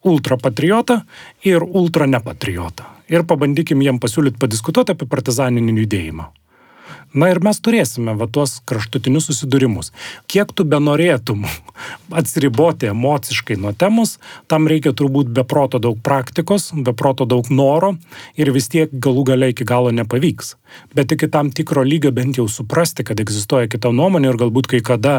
ultrapatriotą ir ultranepatriotą. Ir pabandykim jiem pasiūlyti padiskutuoti apie partizaninį judėjimą. Na ir mes turėsime va tuos kraštutinius susidūrimus. Kiek tu benorėtum atsiriboti emociškai nuo temos, tam reikia turbūt beproto daug praktikos, beproto daug noro ir vis tiek galų gale iki galo nepavyks. Bet iki tam tikro lygio bent jau suprasti, kad egzistuoja kita nuomonė ir galbūt kai kada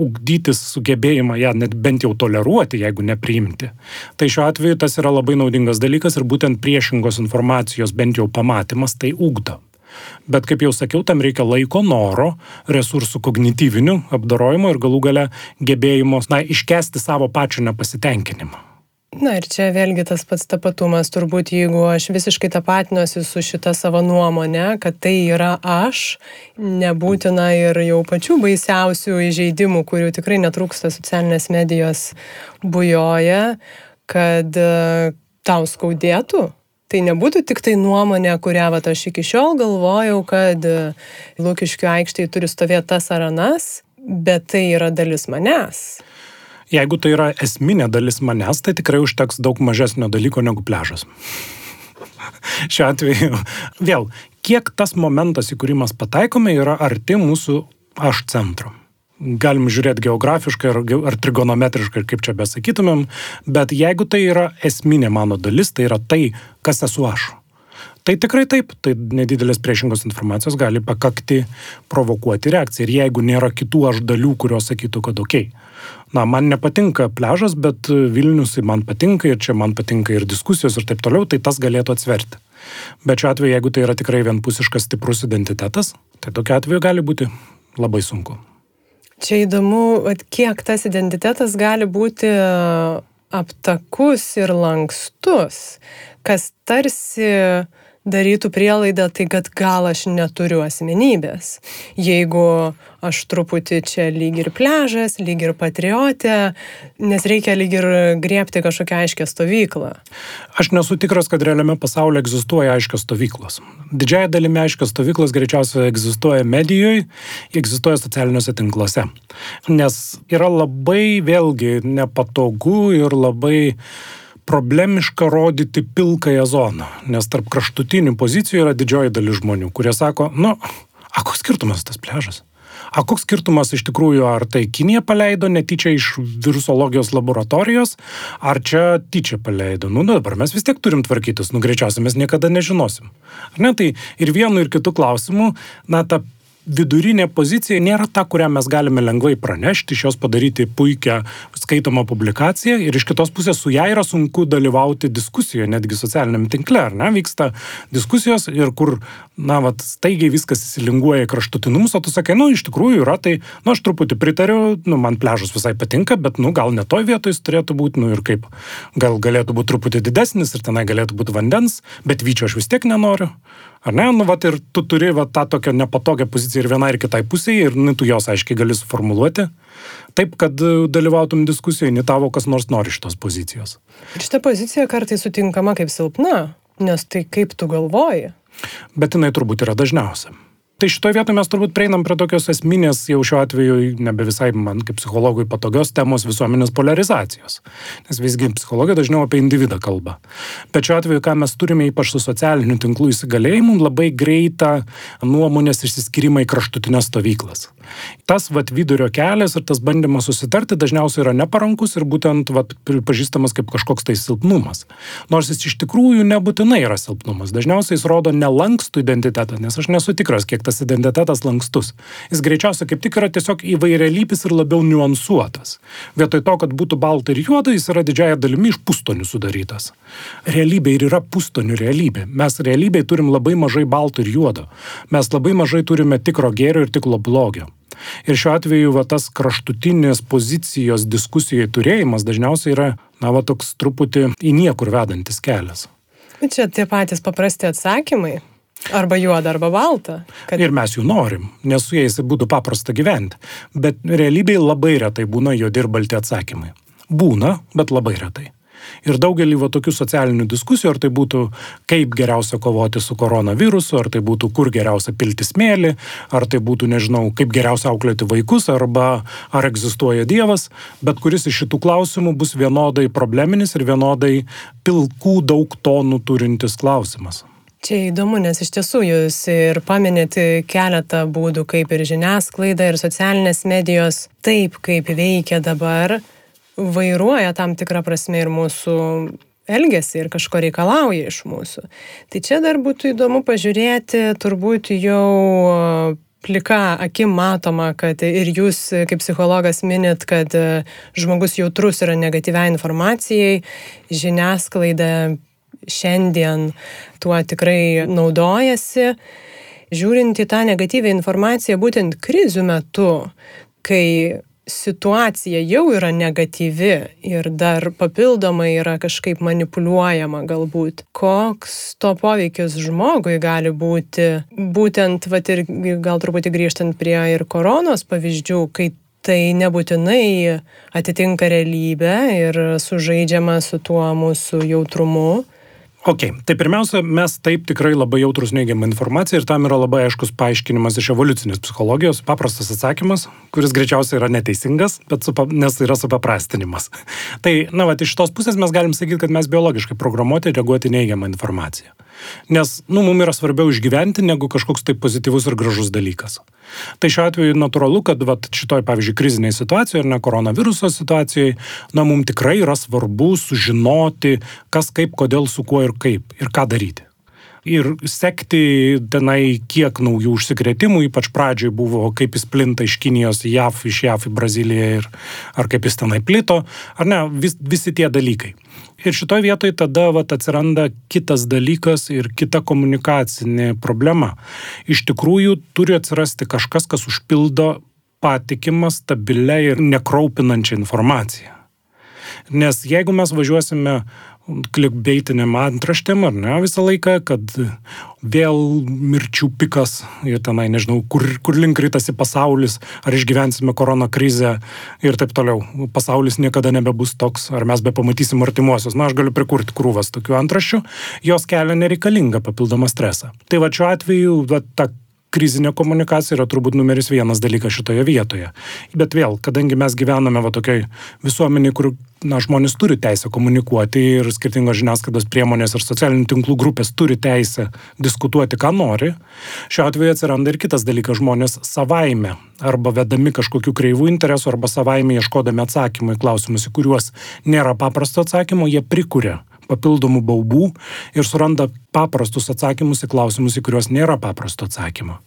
ugdytis sugebėjimą ją net bent jau toleruoti, jeigu nepriimti. Tai šiuo atveju tas yra labai naudingas dalykas ir būtent priešingos informacijos bent jau pamatymas tai ugdo. Bet kaip jau sakiau, tam reikia laiko, noro, resursų kognityvinių apdarojimo ir galų gale gebėjimo, na, iškesti savo pačių nepasitenkinimą. Na ir čia vėlgi tas pats tapatumas, turbūt jeigu aš visiškai tapatinuosi su šita savo nuomonė, kad tai yra aš, nebūtina ir jau pačių baisiausių įžeidimų, kurių tikrai netrūksta socialinės medijos bujoja, kad e, tau skaudėtų, Tai nebūtų tik tai nuomonė, kurią vat, aš iki šiol galvojau, kad e, Lūkiškių aikštėje turi stovėti tas ar anas, bet tai yra dalis manęs. Jeigu tai yra esminė dalis manęs, tai tikrai užteks daug mažesnio dalyko negu pležas. Šiuo atveju, vėl, kiek tas momentas, į kurį mes pataikome, yra arti mūsų aš centro. Galim žiūrėti geografiškai ar, ar trigonometriškai, kaip čia besakytumėm, bet jeigu tai yra esminė mano dalis, tai yra tai, kas esu aš. Tai tikrai taip, tai nedidelės priešingos informacijos gali pakakti provokuoti reakciją. Ir jeigu nėra kitų aš dalių, kurios sakytų, kad ok, na, man nepatinka pležas, bet Vilnius man patinka ir čia man patinka ir diskusijos ir taip toliau, tai tas galėtų atsverti. Bet šiuo atveju, jeigu tai yra tikrai vienpusiškas stiprus identitetas, tai tokiu atveju gali būti labai sunku. Čia įdomu, kiek tas identitetas gali būti aptakus ir lankstus, kas tarsi darytų prielaidą, tai kad gal aš neturiu asmenybės. Jeigu aš truputį čia lyg ir pležas, lyg ir patriotė, nes reikia lyg ir griebti kažkokią aiškę stovyklą. Aš nesu tikras, kad realiame pasaulyje egzistuoja aiškios stovyklos. Didžiaja dalimi aiškios stovyklos greičiausiai egzistuoja medijoje, egzistuoja socialiniuose tinkluose. Nes yra labai vėlgi nepatogu ir labai problemiška rodyti pilkąją zoną, nes tarp kraštutinių pozicijų yra didžioji dalis žmonių, kurie sako, nu, a koks skirtumas tas pležas? A koks skirtumas iš tikrųjų, ar tai Kinija paleido netyčia iš virusologijos laboratorijos, ar čia tyčia paleido? Nu, dabar mes vis tiek turim tvarkytis, nu, greičiausiai mes niekada nežinosim. Ar ne? Tai ir vienu, ir kitu klausimu, na, ta vidurinė pozicija nėra ta, kurią mes galime lengvai pranešti, iš jos padaryti puikią skaitomą publikaciją ir iš kitos pusės su ją yra sunku dalyvauti diskusijoje, netgi socialiniam tinkle, ar ne, vyksta diskusijos ir kur, na, vat, staigiai viskas įsilinguoja į kraštutinumus, o tu sakai, nu, iš tikrųjų yra, tai, nu, aš truputį pritariu, nu, man pležas visai patinka, bet, nu, gal ne toj vietoj jis turėtų būti, nu, ir kaip, gal galėtų būti truputį didesnis ir tenai galėtų būti vandens, bet vyčio aš vis tiek nenoriu. Ar ne? Nu, vat, ir tu turi vat, tą tokią nepatogią poziciją ir vienai ir kitai pusėje ir nu, tu jos aiškiai gali suformuluoti. Taip, kad e, dalyvautum diskusijoje, ne tavo kas nors nori šitos pozicijos. Ir šita pozicija kartai sutinkama kaip silpna, nes tai kaip tu galvoji. Bet jinai turbūt yra dažniausia. Tai šitoje vietoje mes turbūt prieinam prie tokios esminės, jau šiuo atveju nebe visai man kaip psichologui patogios temos visuomenės polarizacijos. Nes visgi psichologija dažniau apie individą kalba. Bet šiuo atveju, ką mes turime ypač su socialiniu tinklų įsigalėjimu, labai greitą nuomonės išsiskyrimą į kraštutinės stovyklas. Tas vat vidurio kelias ir tas bandymas susitarti dažniausiai yra neparankus ir būtent vat pripažįstamas kaip kažkoks tai silpnumas. Nors jis iš tikrųjų nebūtinai yra silpnumas. Dažniausiai jis rodo nelankstų identitetą, nes aš nesu tikras, kiek tas identitetas lankstus. Jis greičiausiai kaip tik yra tiesiog įvairialypis ir labiau niuansuotas. Vietoj to, kad būtų balta ir juoda, jis yra didžiaja dalimi iš pustonių sudarytas. Realybė ir yra pustonių realybė. Mes realybėje turim labai mažai balto ir juodo. Mes labai mažai turime tikro gėrio ir tikro blogio. Ir šiuo atveju va, tas kraštutinės pozicijos diskusijai turėjimas dažniausiai yra, na, va, toks truputį į niekur vedantis kelias. Bet čia tie patys paprasti atsakymai. Arba juoda, arba balta. Kad... Ir mes jų norim, nes su jais būtų paprasta gyventi. Bet realybėje labai retai būna juodi ir balti atsakymai. Būna, bet labai retai. Ir daugelį va tokių socialinių diskusijų, ar tai būtų kaip geriausia kovoti su koronavirusu, ar tai būtų kur geriausia pilti smėlį, ar tai būtų, nežinau, kaip geriausia auklėti vaikus, arba ar egzistuoja Dievas, bet kuris iš šitų klausimų bus vienodai probleminis ir vienodai pilkų daug tonų turintis klausimas. Čia įdomu, nes iš tiesų jūs ir paminėti keletą būdų, kaip ir žiniasklaida, ir socialinės medijos, taip kaip veikia dabar, vairuoja tam tikrą prasme ir mūsų elgesį ir kažko reikalauja iš mūsų. Tai čia dar būtų įdomu pažiūrėti, turbūt jau plika akim matoma, kad ir jūs kaip psichologas minit, kad žmogus jautrus yra negatyviai informacijai, žiniasklaida šiandien tuo tikrai naudojasi. Žiūrint į tą negatyvę informaciją būtent krizių metu, kai situacija jau yra negatyvi ir dar papildomai yra kažkaip manipuliuojama galbūt, koks to poveikis žmogui gali būti, būtent, vat ir gal truputį grįžtant prie ir koronos pavyzdžių, kai tai nebūtinai atitinka realybę ir sužaidžiama su tuo mūsų jautrumu Ok, tai pirmiausia, mes taip tikrai labai jautrus neigiamą informaciją ir tam yra labai aiškus paaiškinimas iš evoliucinės psichologijos, paprastas atsakymas, kuris greičiausiai yra neteisingas, bet supa, nes yra supaprastinimas. tai, na, va, iš tos pusės mes galim sakyti, kad mes biologiškai programuoti reaguoti neigiamą informaciją. Nes, nu, mums yra svarbiau išgyventi negu kažkoks tai pozityvus ir gražus dalykas. Tai šiuo atveju natūralu, kad vat, šitoj, pavyzdžiui, kriziniai situacijoje ir ne koronaviruso situacijoje, na, mums tikrai yra svarbu sužinoti, kas kaip, kodėl, su kuo ir kaip ir ką daryti ir sekti tenai, kiek naujų užsikrėtimų, ypač pradžioj buvo, kaip jis plinta iš Kinijos į JAV, iš JAV į Braziliją, ir, ar kaip jis tenai plito, ar ne, vis, visi tie dalykai. Ir šitoje vietoje tada vat, atsiranda kitas dalykas ir kita komunikacinė problema. Iš tikrųjų turi atsirasti kažkas, kas užpildo patikimą, stabilę ir nekraupinančią informaciją. Nes jeigu mes važiuosime klikbeitinėm antraštėm, ar ne, visą laiką, kad vėl mirčių pikas ir tenai, nežinau, kur, kur link rytasi pasaulis, ar išgyvensime korona krizę ir taip toliau. Pasaulis niekada nebebus toks, ar mes be pamatysim artimuosius. Na, aš galiu prikurti krūvas tokių antraščių, jos kelia nereikalingą papildomą stresą. Tai va šiuo atveju, va, ta krizinė komunikacija yra turbūt numeris vienas dalykas šitoje vietoje. Bet vėl, kadangi mes gyvename va tokiai visuomeniai, kur na, žmonės turi teisę komunikuoti ir skirtingos žiniasklaidos priemonės ir socialinių tinklų grupės turi teisę diskutuoti, ką nori, šiuo atveju atsiranda ir kitas dalykas - žmonės savaime arba vedami kažkokių kreivų interesų arba savaime ieškodami atsakymų į klausimus, į kuriuos nėra paprasto atsakymo, jie prikuria papildomų baubų ir suranda paprastus atsakymus į klausimus, į kuriuos nėra paprasto atsakymo.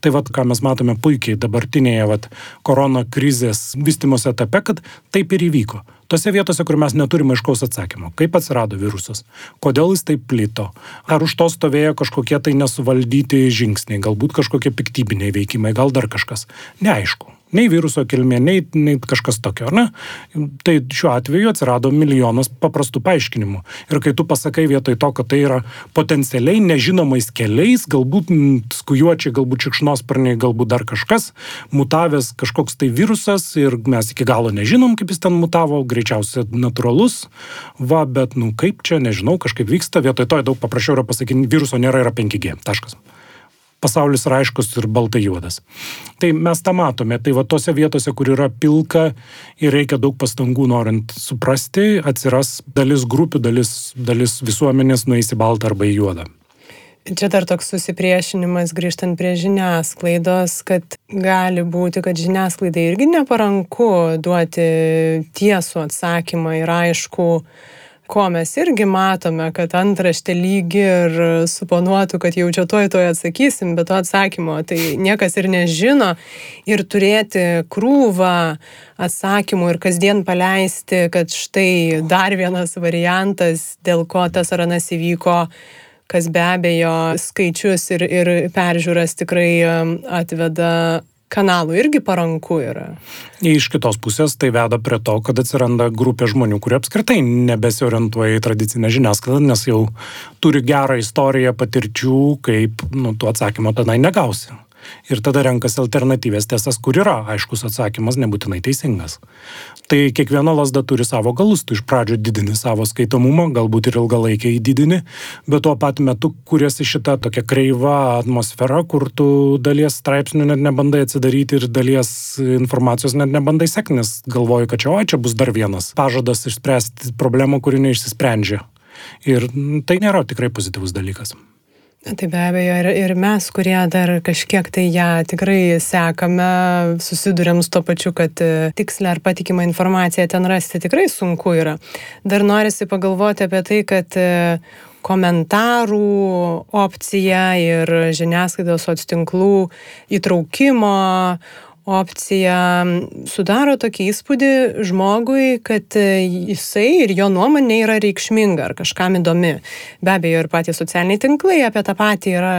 Tai vad, ką mes matome puikiai dabartinėje vat, korona krizės vystimos etape, kad taip ir įvyko. Tose vietose, kur mes neturime aiškaus atsakymo, kaip atsirado virusas, kodėl jis taip plito, ar už to stovėjo kažkokie tai nesuvaldyti žingsniai, galbūt kažkokie piktybiniai veikimai, gal dar kažkas. Neaišku nei viruso kilmė, nei, nei kažkas tokio, ne? Tai šiuo atveju atsirado milijonas paprastų paaiškinimų. Ir kai tu pasakai vietoj to, kad tai yra potencialiai nežinomais keliais, galbūt skujuočiai, galbūt šikšnosparniai, galbūt dar kažkas, mutavęs kažkoks tai virusas ir mes iki galo nežinom, kaip jis ten mutavo, greičiausiai natūralus, va, bet, nu kaip čia, nežinau, kažkaip vyksta, vietoj to daug paprasčiau yra pasakyti, viruso nėra, yra 5G. Taškas pasaulis yra aiškus ir baltai juodas. Tai mes tą matome. Tai va tose vietose, kur yra pilka ir reikia daug pastangų norint suprasti, atsiras dalis grupių, dalis, dalis visuomenės nueis į baltą arba į juodą. Čia dar toks susipriešinimas grįžtant prie žiniasklaidos, kad gali būti, kad žiniasklaidai irgi neparanku duoti tiesų atsakymą ir aišku, ko mes irgi matome, kad antraštė lygi ir suponuotų, kad jau čia toj toj atsakysim, bet to atsakymo tai niekas ir nežino. Ir turėti krūvą atsakymų ir kasdien paleisti, kad štai dar vienas variantas, dėl ko tas ar anas įvyko, kas be abejo skaičius ir, ir peržiūras tikrai um, atveda kanalų irgi paranku yra. Iš kitos pusės tai veda prie to, kad atsiranda grupė žmonių, kurie apskritai nebesiorientuoja į tradicinę žiniasklaidą, nes jau turi gerą istoriją, patirčių, kaip nu, tu atsakymą tenai negausi ir tada renkasi alternatyvės tiesas, kur yra aiškus atsakymas, nebūtinai teisingas. Tai kiekviena lasda turi savo galus, tu iš pradžio didini savo skaitomumą, galbūt ir ilgalaikiai didini, bet tuo pat metu kuriasi šita tokia kreiva atmosfera, kur tu dalies straipsnių net nebandai atsidaryti ir dalies informacijos net nebandai sekti, nes galvoju, kad čia, o čia bus dar vienas pažadas išspręsti problemą, kuri neišsisprendžia. Ir tai nėra tikrai pozityvus dalykas. Tai be abejo, ir, ir mes, kurie dar kažkiek tai ją tikrai sekame, susidurėm su to pačiu, kad e, tikslę ar patikimą informaciją ten rasti tikrai sunku yra. Dar norisi pagalvoti apie tai, kad e, komentarų opcija ir žiniasklaidos atstinklų įtraukimo opcija sudaro tokį įspūdį žmogui, kad e, jisai ir jo nuomonė yra reikšminga ar kažkam įdomi. Be abejo, ir patys socialiniai tinklai apie tą patį yra,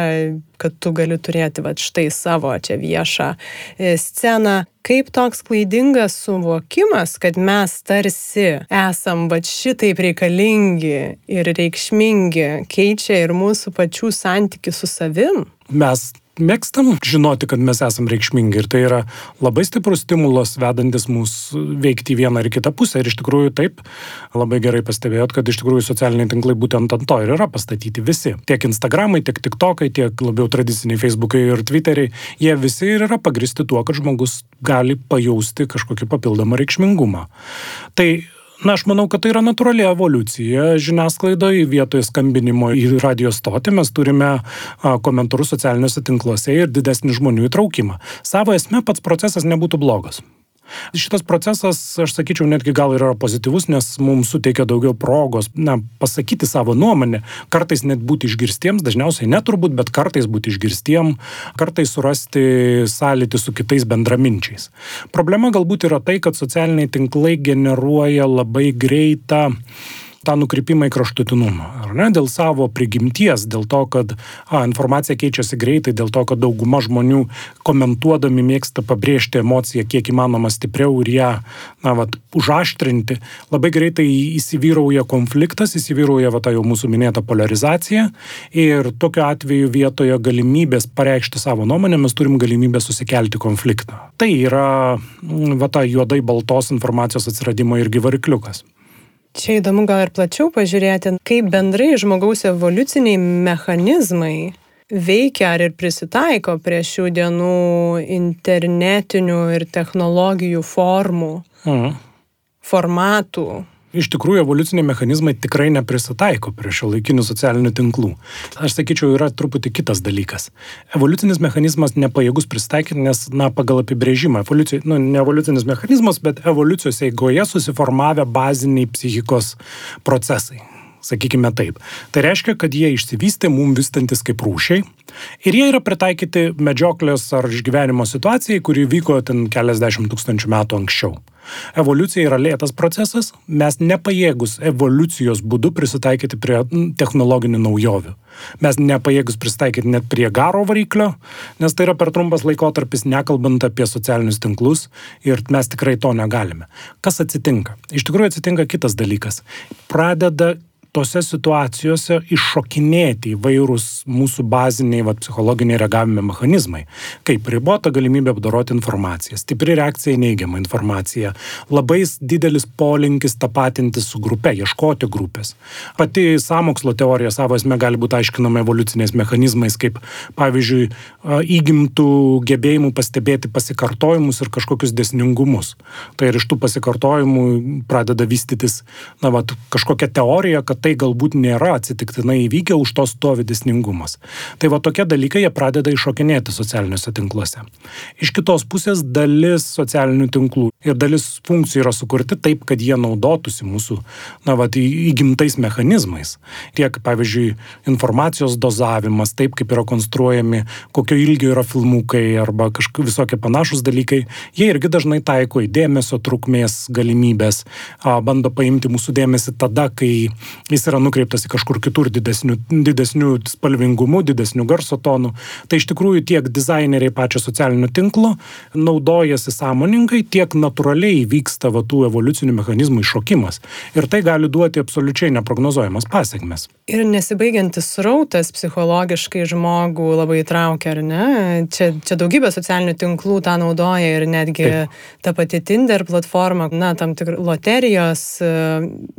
kad tu gali turėti va štai savo čia viešą e, sceną. Kaip toks klaidingas suvokimas, kad mes tarsi esam va šitaip reikalingi ir reikšmingi, keičia ir mūsų pačių santykių su savim? Mes mėgstam žinoti, kad mes esame reikšmingi ir tai yra labai stiprus stimulas vedantis mus veikti į vieną ar kitą pusę. Ir iš tikrųjų taip, labai gerai pastebėjot, kad iš tikrųjų socialiniai tinklai būtent ant to ir yra pastatyti visi. Tiek Instagramai, tiek TikTokai, tiek labiau tradiciniai Facebookai ir Twitteriai, jie visi ir yra pagristi tuo, kad žmogus gali pajausti kažkokį papildomą reikšmingumą. Tai Na, aš manau, kad tai yra natūrali evoliucija žiniasklaidoje, vietoje skambinimo į radio stotį mes turime komentarus socialiniuose tinkluose ir didesnį žmonių įtraukimą. Savo esmė pats procesas nebūtų blogas. Šitas procesas, aš sakyčiau, netgi gal yra pozityvus, nes mums suteikia daugiau progos, na, pasakyti savo nuomonę, kartais net būti išgirstiems, dažniausiai neturbūt, bet kartais būti išgirstiem, kartais surasti sąlytį su kitais bendraminčiais. Problema galbūt yra tai, kad socialiniai tinklai generuoja labai greitą tą nukrypimą į kraštutinumą, ar ne, dėl savo prigimties, dėl to, kad a, informacija keičiasi greitai, dėl to, kad dauguma žmonių komentuodami mėgsta pabrėžti emociją kiek įmanoma stipriau ir ją, na, vat, užaštrinti, labai greitai įsivyrauja konfliktas, įsivyrauja, va, ta jau mūsų minėta polarizacija ir tokiu atveju vietoje galimybės pareikšti savo nuomonę mes turim galimybę susikelti konfliktą. Tai yra, va, ta juodai baltos informacijos atsiradimo irgi varikliukas. Čia įdomu gal ir plačiau pažiūrėti, kaip bendrai žmogaus evoliuciniai mechanizmai veikia ar ir prisitaiko prie šių dienų internetinių ir technologijų formų, mhm. formatų, iš tikrųjų evoliuciniai mechanizmai tikrai neprisitaiko prie šio laikinių socialinių tinklų. Aš sakyčiau, yra truputį kitas dalykas. Evoliucinis mechanizmas nepajėgus prisitaikyti, nes, na, pagal apibrėžimą, evoliucija, nu, ne evoliucinis mechanizmas, bet evoliucijos eigoje susiformavę baziniai psichikos procesai sakykime taip. Tai reiškia, kad jie išsivystė mum vystantis kaip rūšiai ir jie yra pritaikyti medžioklės ar išgyvenimo situacijai, kuri vyko ten keliasdešimt tūkstančių metų anksčiau. Evoliucija yra lėtas procesas, mes nepajėgus evoliucijos būdu prisitaikyti prie technologinių naujovių. Mes nepajėgus prisitaikyti net prie garo variklio, nes tai yra per trumpas laikotarpis, nekalbant apie socialinius tinklus ir mes tikrai to negalime. Kas atsitinka? Iš tikrųjų atsitinka kitas dalykas. Pradeda tose situacijose iššokinėti įvairūs mūsų baziniai vat, psichologiniai reagavimo mechanizmai, kaip ribota galimybė apdoroti informaciją, stipri reakcija į neigiamą informaciją, labai didelis polinkis tapatinti su grupe, ieškoti grupės. Pati samokslo teorija savo esmė gali būti aiškinama evoliuciniais mechanizmais, kaip pavyzdžiui įgimtų gebėjimų pastebėti pasikartojimus ir kažkokius desningumus. Tai ir iš tų pasikartojimų pradeda vystytis, na, vat, kažkokia teorija, kad tai galbūt nėra atsitiktinai įvykę, už to stovi disningumas. Tai va tokie dalykai jie pradeda iššokinėti socialiniuose tinkluose. Iš kitos pusės dalis socialinių tinklų ir dalis funkcijų yra sukurti taip, kad jie naudotųsi mūsų, na, va, įgimtais mechanizmais. Tiek, pavyzdžiui, informacijos dozavimas, taip kaip yra konstruojami, kokio ilgio yra filmukai arba kažkokie visokie panašus dalykai, jie irgi dažnai taiko į dėmesio trukmės galimybės, bando paimti mūsų dėmesį tada, kai jis yra nukreiptas į kažkur kitur didesnių, didesnių spalvingumų, didesnių garso tonų. Tai iš tikrųjų tiek dizaineriai pačio socialinio tinklo naudojasi sąmoningai, tiek natūraliai vyksta va, tų evoliucinių mechanizmų iššokimas. Ir tai gali duoti absoliučiai neprognozuojamas pasiekmes. Ir nesibaigiantis srautas psichologiškai žmogų labai traukia, ar ne? Čia, čia daugybė socialinių tinklų tą naudoja ir netgi Taip. ta pati Tinder platforma, na, tam tikros loterijos.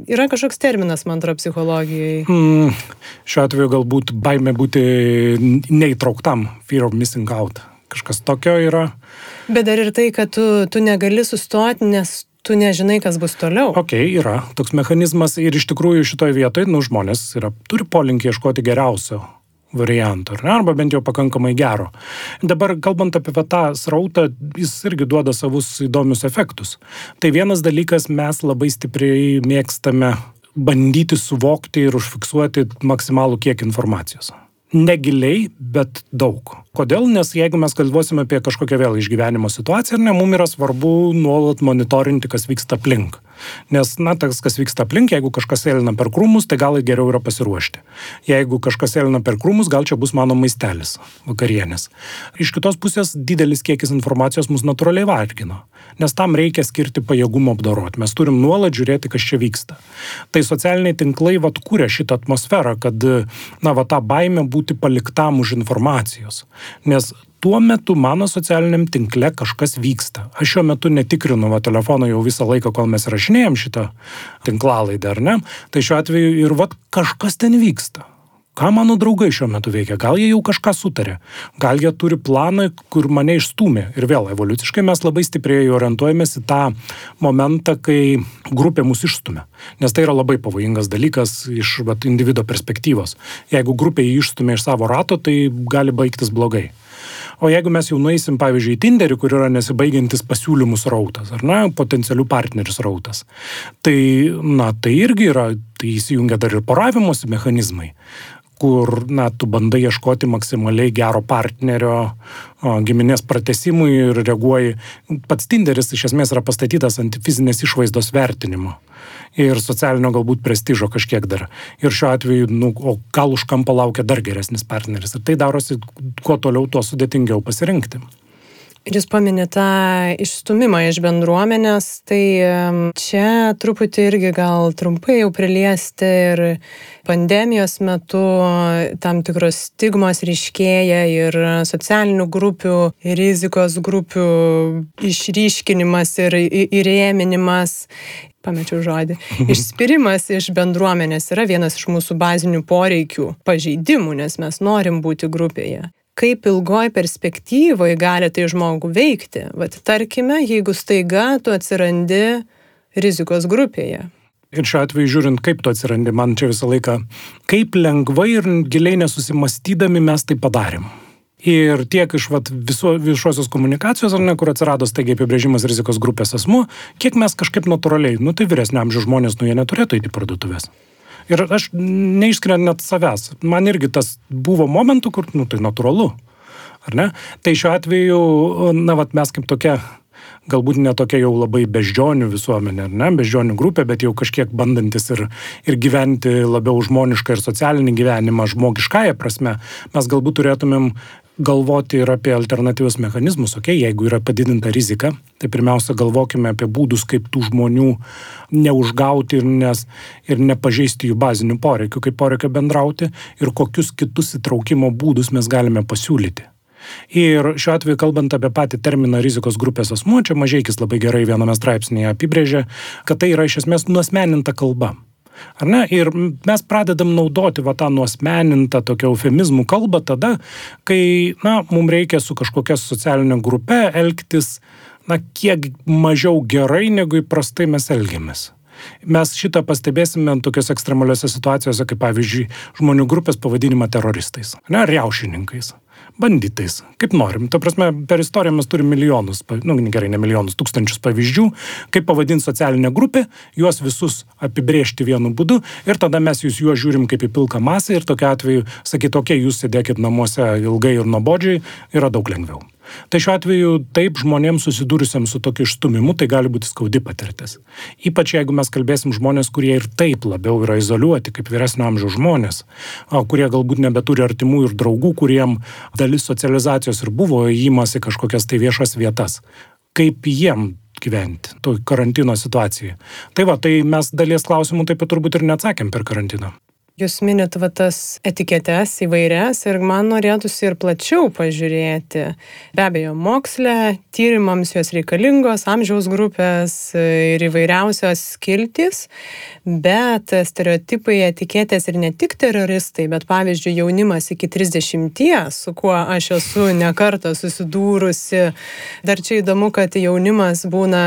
Yra kažkoks terminas, man atrodo, psichologijai? Mm, šiuo atveju galbūt baime būti neįtrauktam, fear of missing out. Kažkas tokio yra. Bet dar ir tai, kad tu, tu negali sustoti, nes tu nežinai, kas bus toliau. Ok, yra toks mechanizmas ir iš tikrųjų šitoje vietoje, nu, žmonės yra, turi polinkį ieškoti geriausio variantų, ne, arba bent jau pakankamai gero. Dabar kalbant apie tą srautą, jis irgi duoda savus įdomius efektus. Tai vienas dalykas, mes labai stipriai mėgstame bandyti suvokti ir užfiksuoti maksimalų kiekį informacijos. Negiliai, bet daug. Kodėl? Nes jeigu mes galvosime apie kažkokią vėl išgyvenimo situaciją, ne, mums yra svarbu nuolat monitorinti, kas vyksta aplink. Nes, na, tas, kas vyksta aplink, jeigu kažkas eina per krūmus, tai gal geriau yra pasiruošti. Jeigu kažkas eina per krūmus, gal čia bus mano maistelis vakarienės. Iš kitos pusės didelis kiekis informacijos mus natūraliai vargina, nes tam reikia skirti pajėgumo apdoroti. Mes turim nuolat žiūrėti, kas čia vyksta. Tai socialiniai tinklai vat kūrė šitą atmosferą, kad, na, va, tą baimę būti paliktam už informacijos. Nes tuo metu mano socialiniam tinkle kažkas vyksta. Aš šiuo metu netikrinu va telefono jau visą laiką, kol mes rašinėjom šitą tinklalaidą, ar ne? Tai šiuo atveju ir va kažkas ten vyksta ką mano draugai šiuo metu veikia, gal jie jau kažką sutarė, gal jie turi planą, kur mane išstumė. Ir vėl evoliuciškai mes labai stipriai orientuojamės į tą momentą, kai grupė mus išstumė. Nes tai yra labai pavojingas dalykas iš vat, individuo perspektyvos. Jeigu grupė jį išstumė iš savo rato, tai gali baigtis blogai. O jeigu mes jau nueisim, pavyzdžiui, į Tinderį, kur yra nesibaigiantis pasiūlymų srautas, ar ne, potencialių partnerių srautas, tai, na, tai irgi yra, tai įsijungia dar ir poravimosi mechanizmai kur, na, tu bandai ieškoti maksimaliai gero partnerio o, giminės pratesimui ir reaguoji. Pats Tinderis iš esmės yra pastatytas ant fizinės išvaizdos vertinimo ir socialinio galbūt prestižo kažkiek dar. Ir šiuo atveju, nu, o gal už kampo laukia dar geresnis partneris. Ir tai darosi kuo toliau, tuo sudėtingiau pasirinkti. Ir jūs paminėte tą išstumimą iš bendruomenės, tai čia truputį irgi gal trumpai jau priliesti ir pandemijos metu tam tikros stigmos ryškėja ir socialinių grupių, rizikos grupių išryškinimas ir įrėminimas pamečiau žodį. Išspirimas iš bendruomenės yra vienas iš mūsų bazinių poreikių, pažeidimų, nes mes norim būti grupėje. Kaip ilgoj perspektyvoje gali tai žmogų veikti? Vat tarkime, jeigu staiga tu atsirandi rizikos grupėje. Ir šiuo atveju žiūrint, kaip tu atsirandi, man čia visą laiką, kaip lengvai ir giliai nesusimastydami mes tai padarėm. Ir tiek iš vat, viso, viešosios komunikacijos, ar ne, kur atsirado staigiai apibrėžimas rizikos grupės asmuo, kiek mes kažkaip natūraliai, nu tai vyresnio amžiaus žmonės, nu jie neturėtų eiti į parduotuvės. Ir aš neišskiriant net savęs. Man irgi tas buvo momentų, kur, nu tai natūralu. Ar ne? Tai šiuo atveju, na, vat mes kaip tokia galbūt ne tokia jau labai beždžionių visuomenė, ne, beždžionių grupė, bet jau kažkiek bandantis ir, ir gyventi labiau žmonišką ir socialinį gyvenimą žmogiškąją prasme, mes galbūt turėtumėm galvoti ir apie alternatyvius mechanizmus, okei, okay, jeigu yra padidinta rizika, tai pirmiausia galvokime apie būdus, kaip tų žmonių neužgauti ir, nes, ir nepažeisti jų bazinių poreikių, kaip poreikio bendrauti ir kokius kitus įtraukimo būdus mes galime pasiūlyti. Ir šiuo atveju, kalbant apie patį terminą rizikos grupės asmuo, čia Mažieikis labai gerai viename straipsnėje apibrėžė, kad tai yra iš esmės nuosmeninta kalba. Ar ne? Ir mes pradedam naudoti va tą nuosmenintą tokią eufemizmų kalbą tada, kai, na, mums reikia su kažkokia socialinė grupė elgtis, na, kiek mažiau gerai, negu įprastai mes elgiamės. Mes šitą pastebėsime tokiuose ekstremaliuose situacijose, kaip pavyzdžiui, žmonių grupės pavadinimą teroristais, ne, riaušininkais banditais, kaip norim. Ta prasme, per istoriją mes turime milijonus, nu gerai, ne milijonus, tūkstančius pavyzdžių, kaip pavadinti socialinę grupę, juos visus apibriežti vienu būdu ir tada mes jūs juos žiūrim kaip į pilką masę ir tokiu atveju sakyti, tokie jūs sėdėkit namuose ilgai ir nuobodžiai, yra daug lengviau. Tai šiuo atveju taip žmonėms susidūrusiam su tokiu išstumimu tai gali būti skaudi patirtis. Ypač jeigu mes kalbėsim žmonės, kurie ir taip labiau yra izoliuoti, kaip vyresnio amžiaus žmonės, kurie galbūt nebeturi artimų ir draugų, kuriem dalis socializacijos ir buvo įimas į kažkokias tai viešas vietas. Kaip jiem gyventi toj karantino situacijoje. Tai va, tai mes dalies klausimų taip pat turbūt ir neatsakėm per karantiną. Jūs minit va tas etiketes įvairias ir man norėtųsi ir plačiau pažiūrėti. Be abejo, moksle, tyrimams jos reikalingos, amžiaus grupės ir įvairiausios skiltis, bet stereotipai, etiketės ir ne tik teroristai, bet pavyzdžiui jaunimas iki 30, su kuo aš esu nekartą susidūrusi. Dar čia įdomu, kad jaunimas būna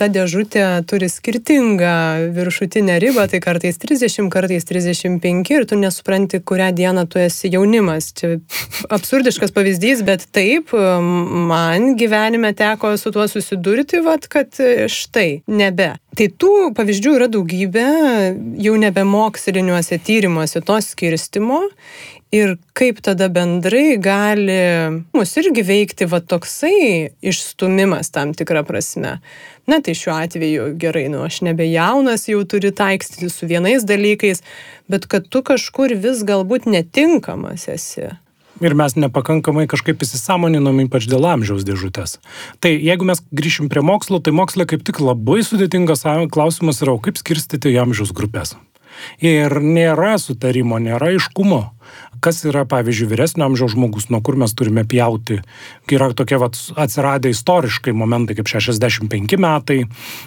ta dėžutė turi skirtingą viršutinę ribą, tai kartais 30, kartais 35 ir tu nesupranti, kurią dieną tu esi jaunimas. Čia absurdiškas pavyzdys, bet taip, man gyvenime teko su tuo susidurti, vat, kad štai, nebe. Tai tų pavyzdžių yra daugybė, jau nebe moksliniuose tyrimuose to skirstimo Ir kaip tada bendrai gali mus irgi veikti va toksai išstumimas tam tikrą prasme. Na tai šiuo atveju gerai, nu aš nebe jaunas, jau turi taikstyti su vienais dalykais, bet kad tu kažkur vis galbūt netinkamas esi. Ir mes nepakankamai kažkaip įsisamoninam, ypač dėl amžiaus dėžutės. Tai jeigu mes grįšim prie mokslo, tai moksle kaip tik labai sudėtingas klausimas yra, kaip skirstyti amžiaus grupės. Ir nėra sutarimo, nėra aiškumo kas yra, pavyzdžiui, vyresnio amžiaus žmogus, nuo kur mes turime pjauti. Yra tokie vat, atsiradę istoriškai momentai kaip 65 metai,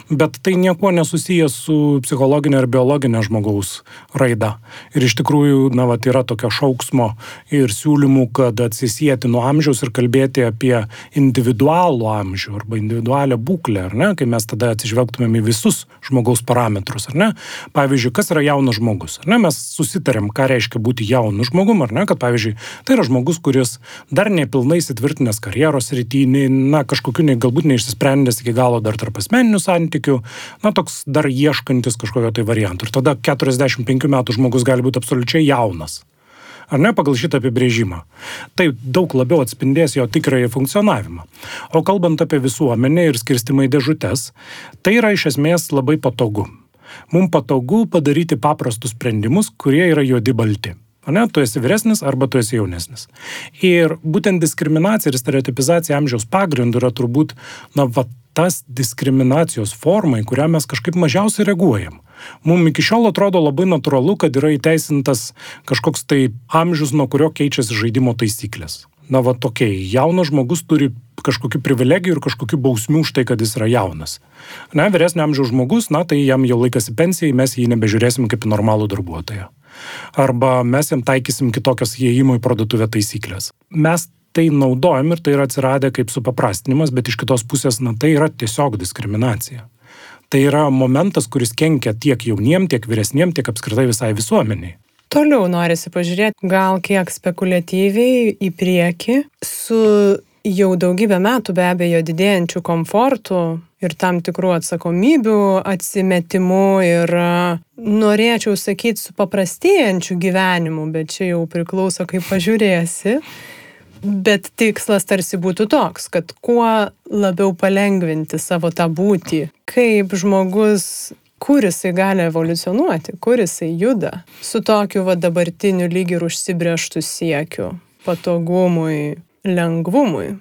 bet tai niekuo nesusijęs su psichologinė ar biologinė žmogaus raida. Ir iš tikrųjų, na, vat, yra tokio šauksmo ir siūlymų, kad atsisėti nuo amžiaus ir kalbėti apie individualų amžių arba individualią būklę, ar ne, kai mes tada atsižvelgtumėm į visus žmogaus parametrus, ar ne. Pavyzdžiui, kas yra jaunas žmogus, ar ne, mes susitarėm, ką reiškia būti jaunu žmogum, ar ne, kad pavyzdžiui, tai yra žmogus, kuris dar nepilnai įsitvirtinęs karjeros rytynį, na, kažkokiu ne, galbūt neišsisprendęs iki galo dar tarp asmeninių santykių, na, toks dar ieškantis kažkokio tai variantų. Ir tada 45 metų žmogus gali būti absoliučiai jaunas. Ar ne pagal šitą apibrėžimą? Tai daug labiau atspindės jo tikrąjį funkcionavimą. O kalbant apie visuomenę ir skirstimą į dėžutes, tai yra iš esmės labai patogu. Mums patogu padaryti paprastus sprendimus, kurie yra juodi balti. Ne, tu esi vyresnis arba tu esi jaunesnis. Ir būtent diskriminacija ir stereotipizacija amžiaus pagrindų yra turbūt, na, va, tas diskriminacijos forma, į kurią mes kažkaip mažiausiai reaguojam. Mums iki šiol atrodo labai natūralu, kad yra įteisintas kažkoks tai amžius, nuo kurio keičiasi žaidimo taisyklės. Na va tokiai, jaunas žmogus turi kažkokių privilegijų ir kažkokių bausmių už tai, kad jis yra jaunas. Na, vyresnio amžiaus žmogus, na tai jam jau laikas į pensiją, mes jį nebežiūrėsim kaip normalų darbuotoją arba mes jam taikysim kitokias įėjimo į parduotuvę taisyklės. Mes tai naudojam ir tai yra atsiradę kaip supaprastinimas, bet iš kitos pusės, na tai yra tiesiog diskriminacija. Tai yra momentas, kuris kenkia tiek jauniem, tiek vyresniem, tiek apskritai visai visuomeniai. Toliau norisi pažiūrėti gal kiek spekuliatyviai į priekį su jau daugybę metų be abejo didėjančių komfortų ir tam tikrų atsakomybių atsimetimu ir norėčiau sakyti su paprastėjančiu gyvenimu, bet čia jau priklauso kaip pažiūrėsi. Bet tikslas tarsi būtų toks, kad kuo labiau palengvinti savo tą būtį, kaip žmogus kur jisai gali evoliucionuoti, kur jisai juda su tokiu va dabartiniu lyg ir užsibrieštų siekiu, patogumui, lengvumui.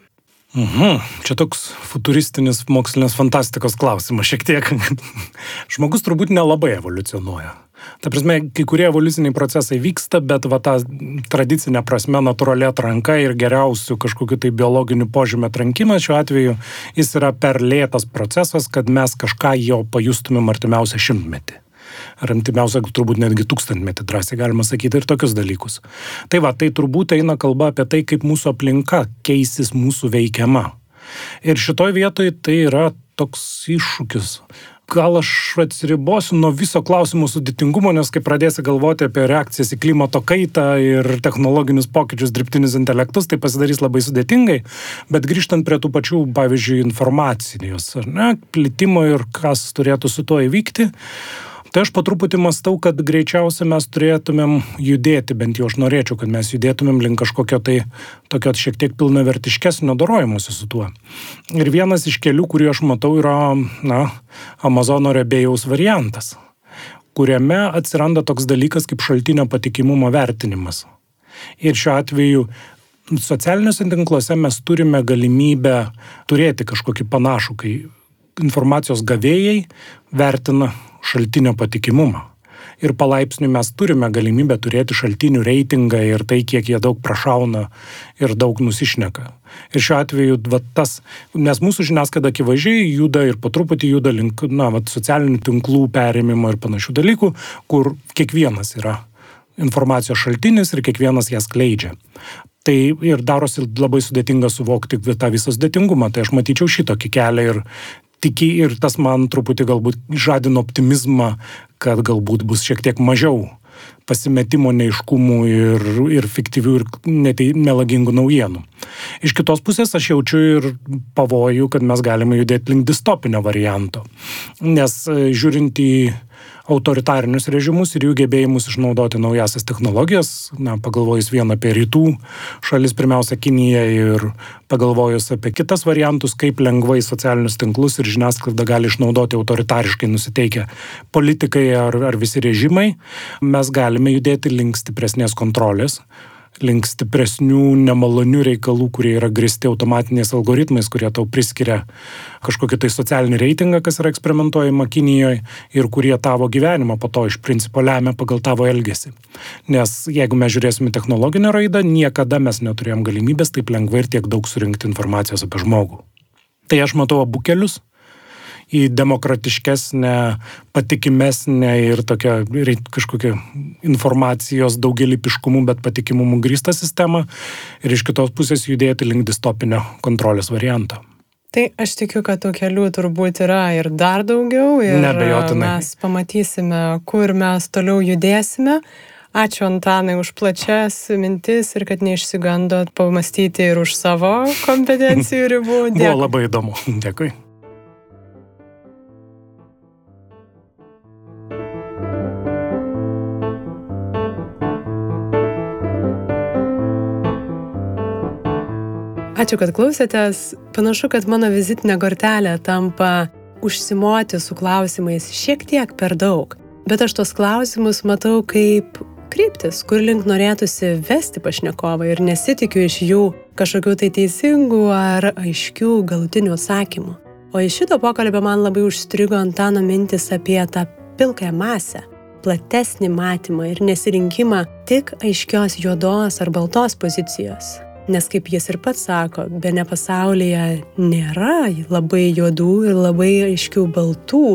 Mhm. Čia toks futuristinis mokslinės fantastikos klausimas šiek tiek. Žmogus turbūt nelabai evoliucionuoja. Ta prasme, kai kurie evoliuciniai procesai vyksta, bet va ta tradicinė prasme natūraliai atranka ir geriausių kažkokiu tai biologiniu požymio atrankimas šiuo atveju, jis yra per lėtas procesas, kad mes kažką jo pajustumėm artimiausią šimtmetį ar antimiausią turbūt netgi tūkstantmetį drąsiai galima sakyti ir tokius dalykus. Tai va, tai turbūt eina kalba apie tai, kaip mūsų aplinka keisis mūsų veikiama. Ir šitoj vietoj tai yra toks iššūkis. Gal aš atsiribosiu nuo viso klausimo sudėtingumo, nes kai pradėsi galvoti apie reakcijas į klimato kaitą ir technologinius pokyčius, dirbtinius intelektus, tai pasidarys labai sudėtingai. Bet grįžtant prie tų pačių, pavyzdžiui, informacijos, ar ne, plitimo ir kas turėtų su tuo įvykti, Tai aš po truputį mastau, kad greičiausiai mes turėtumėm judėti, bent jau aš norėčiau, kad mes judėtumėm link kažkokio tai tokio šiek tiek pilnavertiškesnio dorojimuose su tuo. Ir vienas iš kelių, kurį aš matau, yra, na, Amazono rebėjaus variantas, kuriame atsiranda toks dalykas kaip šaltinio patikimumo vertinimas. Ir šiuo atveju socialiniuose tinkluose mes turime galimybę turėti kažkokį panašų, kai informacijos gavėjai vertina šaltinio patikimumą. Ir palaipsniui mes turime galimybę turėti šaltinių reitingą ir tai, kiek jie daug prašauna ir daug nusišneka. Ir šiuo atveju, va, tas, nes mūsų žiniasklaida akivaizdžiai juda ir po truputį juda link, na, va, socialinių tinklų perėmimo ir panašių dalykų, kur kiekvienas yra informacijos šaltinis ir kiekvienas ją skleidžia. Tai ir darosi labai sudėtinga suvokti tą visą sudėtingumą. Tai aš matyčiau šitokį kelią ir tiki ir tas man truputį galbūt žadino optimizmą, kad galbūt bus šiek tiek mažiau pasimetimo neiškumų ir, ir fiktyvių ir netei, melagingų naujienų. Iš kitos pusės aš jaučiu ir pavojų, kad mes galime judėti link distopinio varianto. Nes e, žiūrint į autoritarinius režimus ir jų gebėjimus išnaudoti naujasias technologijas, na, pagalvojus vien apie rytų šalis, pirmiausia Kinija ir pagalvojus apie kitas variantus, kaip lengvai socialinius tinklus ir žiniasklaidą gali išnaudoti autoritariškai nusiteikę politikai ar, ar visi režimai, mes galime judėti link stipresnės kontrolės link stipresnių, nemalonių reikalų, kurie yra gristi automatiniais algoritmais, kurie tau priskiria kažkokį tai socialinį reitingą, kas yra eksperimentuojama Kinijoje ir kurie tavo gyvenimą po to iš principo lemia pagal tavo elgesį. Nes jeigu mes žiūrėsime technologinę raidą, niekada mes neturėjom galimybės taip lengvai ir tiek daug surinkti informacijos apie žmogų. Tai aš matau abu kelius į demokratiškesnę, patikimesnę ir tokią kažkokią informacijos daugelipiškumų, bet patikimumu grįstą sistemą ir iš kitos pusės judėti link distopinio kontrolės varianto. Tai aš tikiu, kad tų kelių turbūt yra ir dar daugiau ir Nebejotinai. mes pamatysime, kur mes toliau judėsime. Ačiū Antanai už plačias mintis ir kad neišsigandot pamastyti ir už savo kompetencijų ribų. Dėkui. Buvo labai įdomu. Dėkui. Ačiū, kad klausėtės. Panašu, kad mano vizitinė kortelė tampa užsimoti su klausimais šiek tiek per daug. Bet aš tos klausimus matau kaip kryptis, kur link norėtųsi vesti pašnekovą ir nesitikiu iš jų kažkokių tai teisingų ar aiškių galutinių atsakymų. O iš šito pokalbio man labai užstrigo Antano mintis apie tą pilkąją masę, platesnį matymą ir nesirinkimą tik aiškios juodos ar baltos pozicijos. Nes kaip jis ir pats sako, be ne pasaulyje nėra labai juodų ir labai aiškių baltų.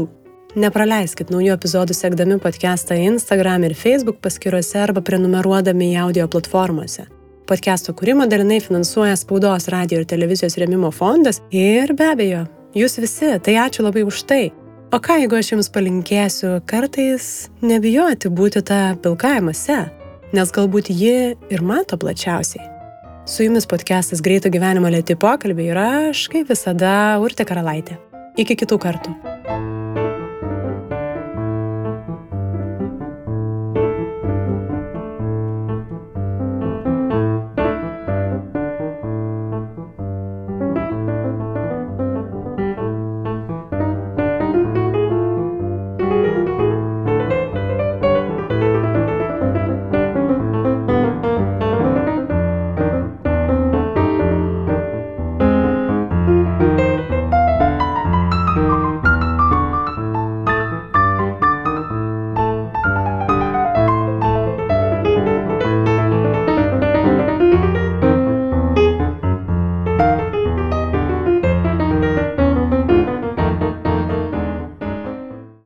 Nepraleiskit naujų epizodų sekdami podcastą Instagram ir Facebook paskiruose arba prenumeruodami į audio platformose. Podcast'o kūrimą dalinai finansuoja Spaudos, radio ir televizijos remimo fondas ir be abejo, jūs visi, tai ačiū labai už tai. O ką jeigu aš jums palinkėsiu kartais nebijoti būti tą pilkajamose, nes galbūt ji ir mato plačiausiai. Su jumis podcastas Greito gyvenimo lėti pokalbiai ir aš, kaip visada, Urte Karalaitė. Iki kitų kartų.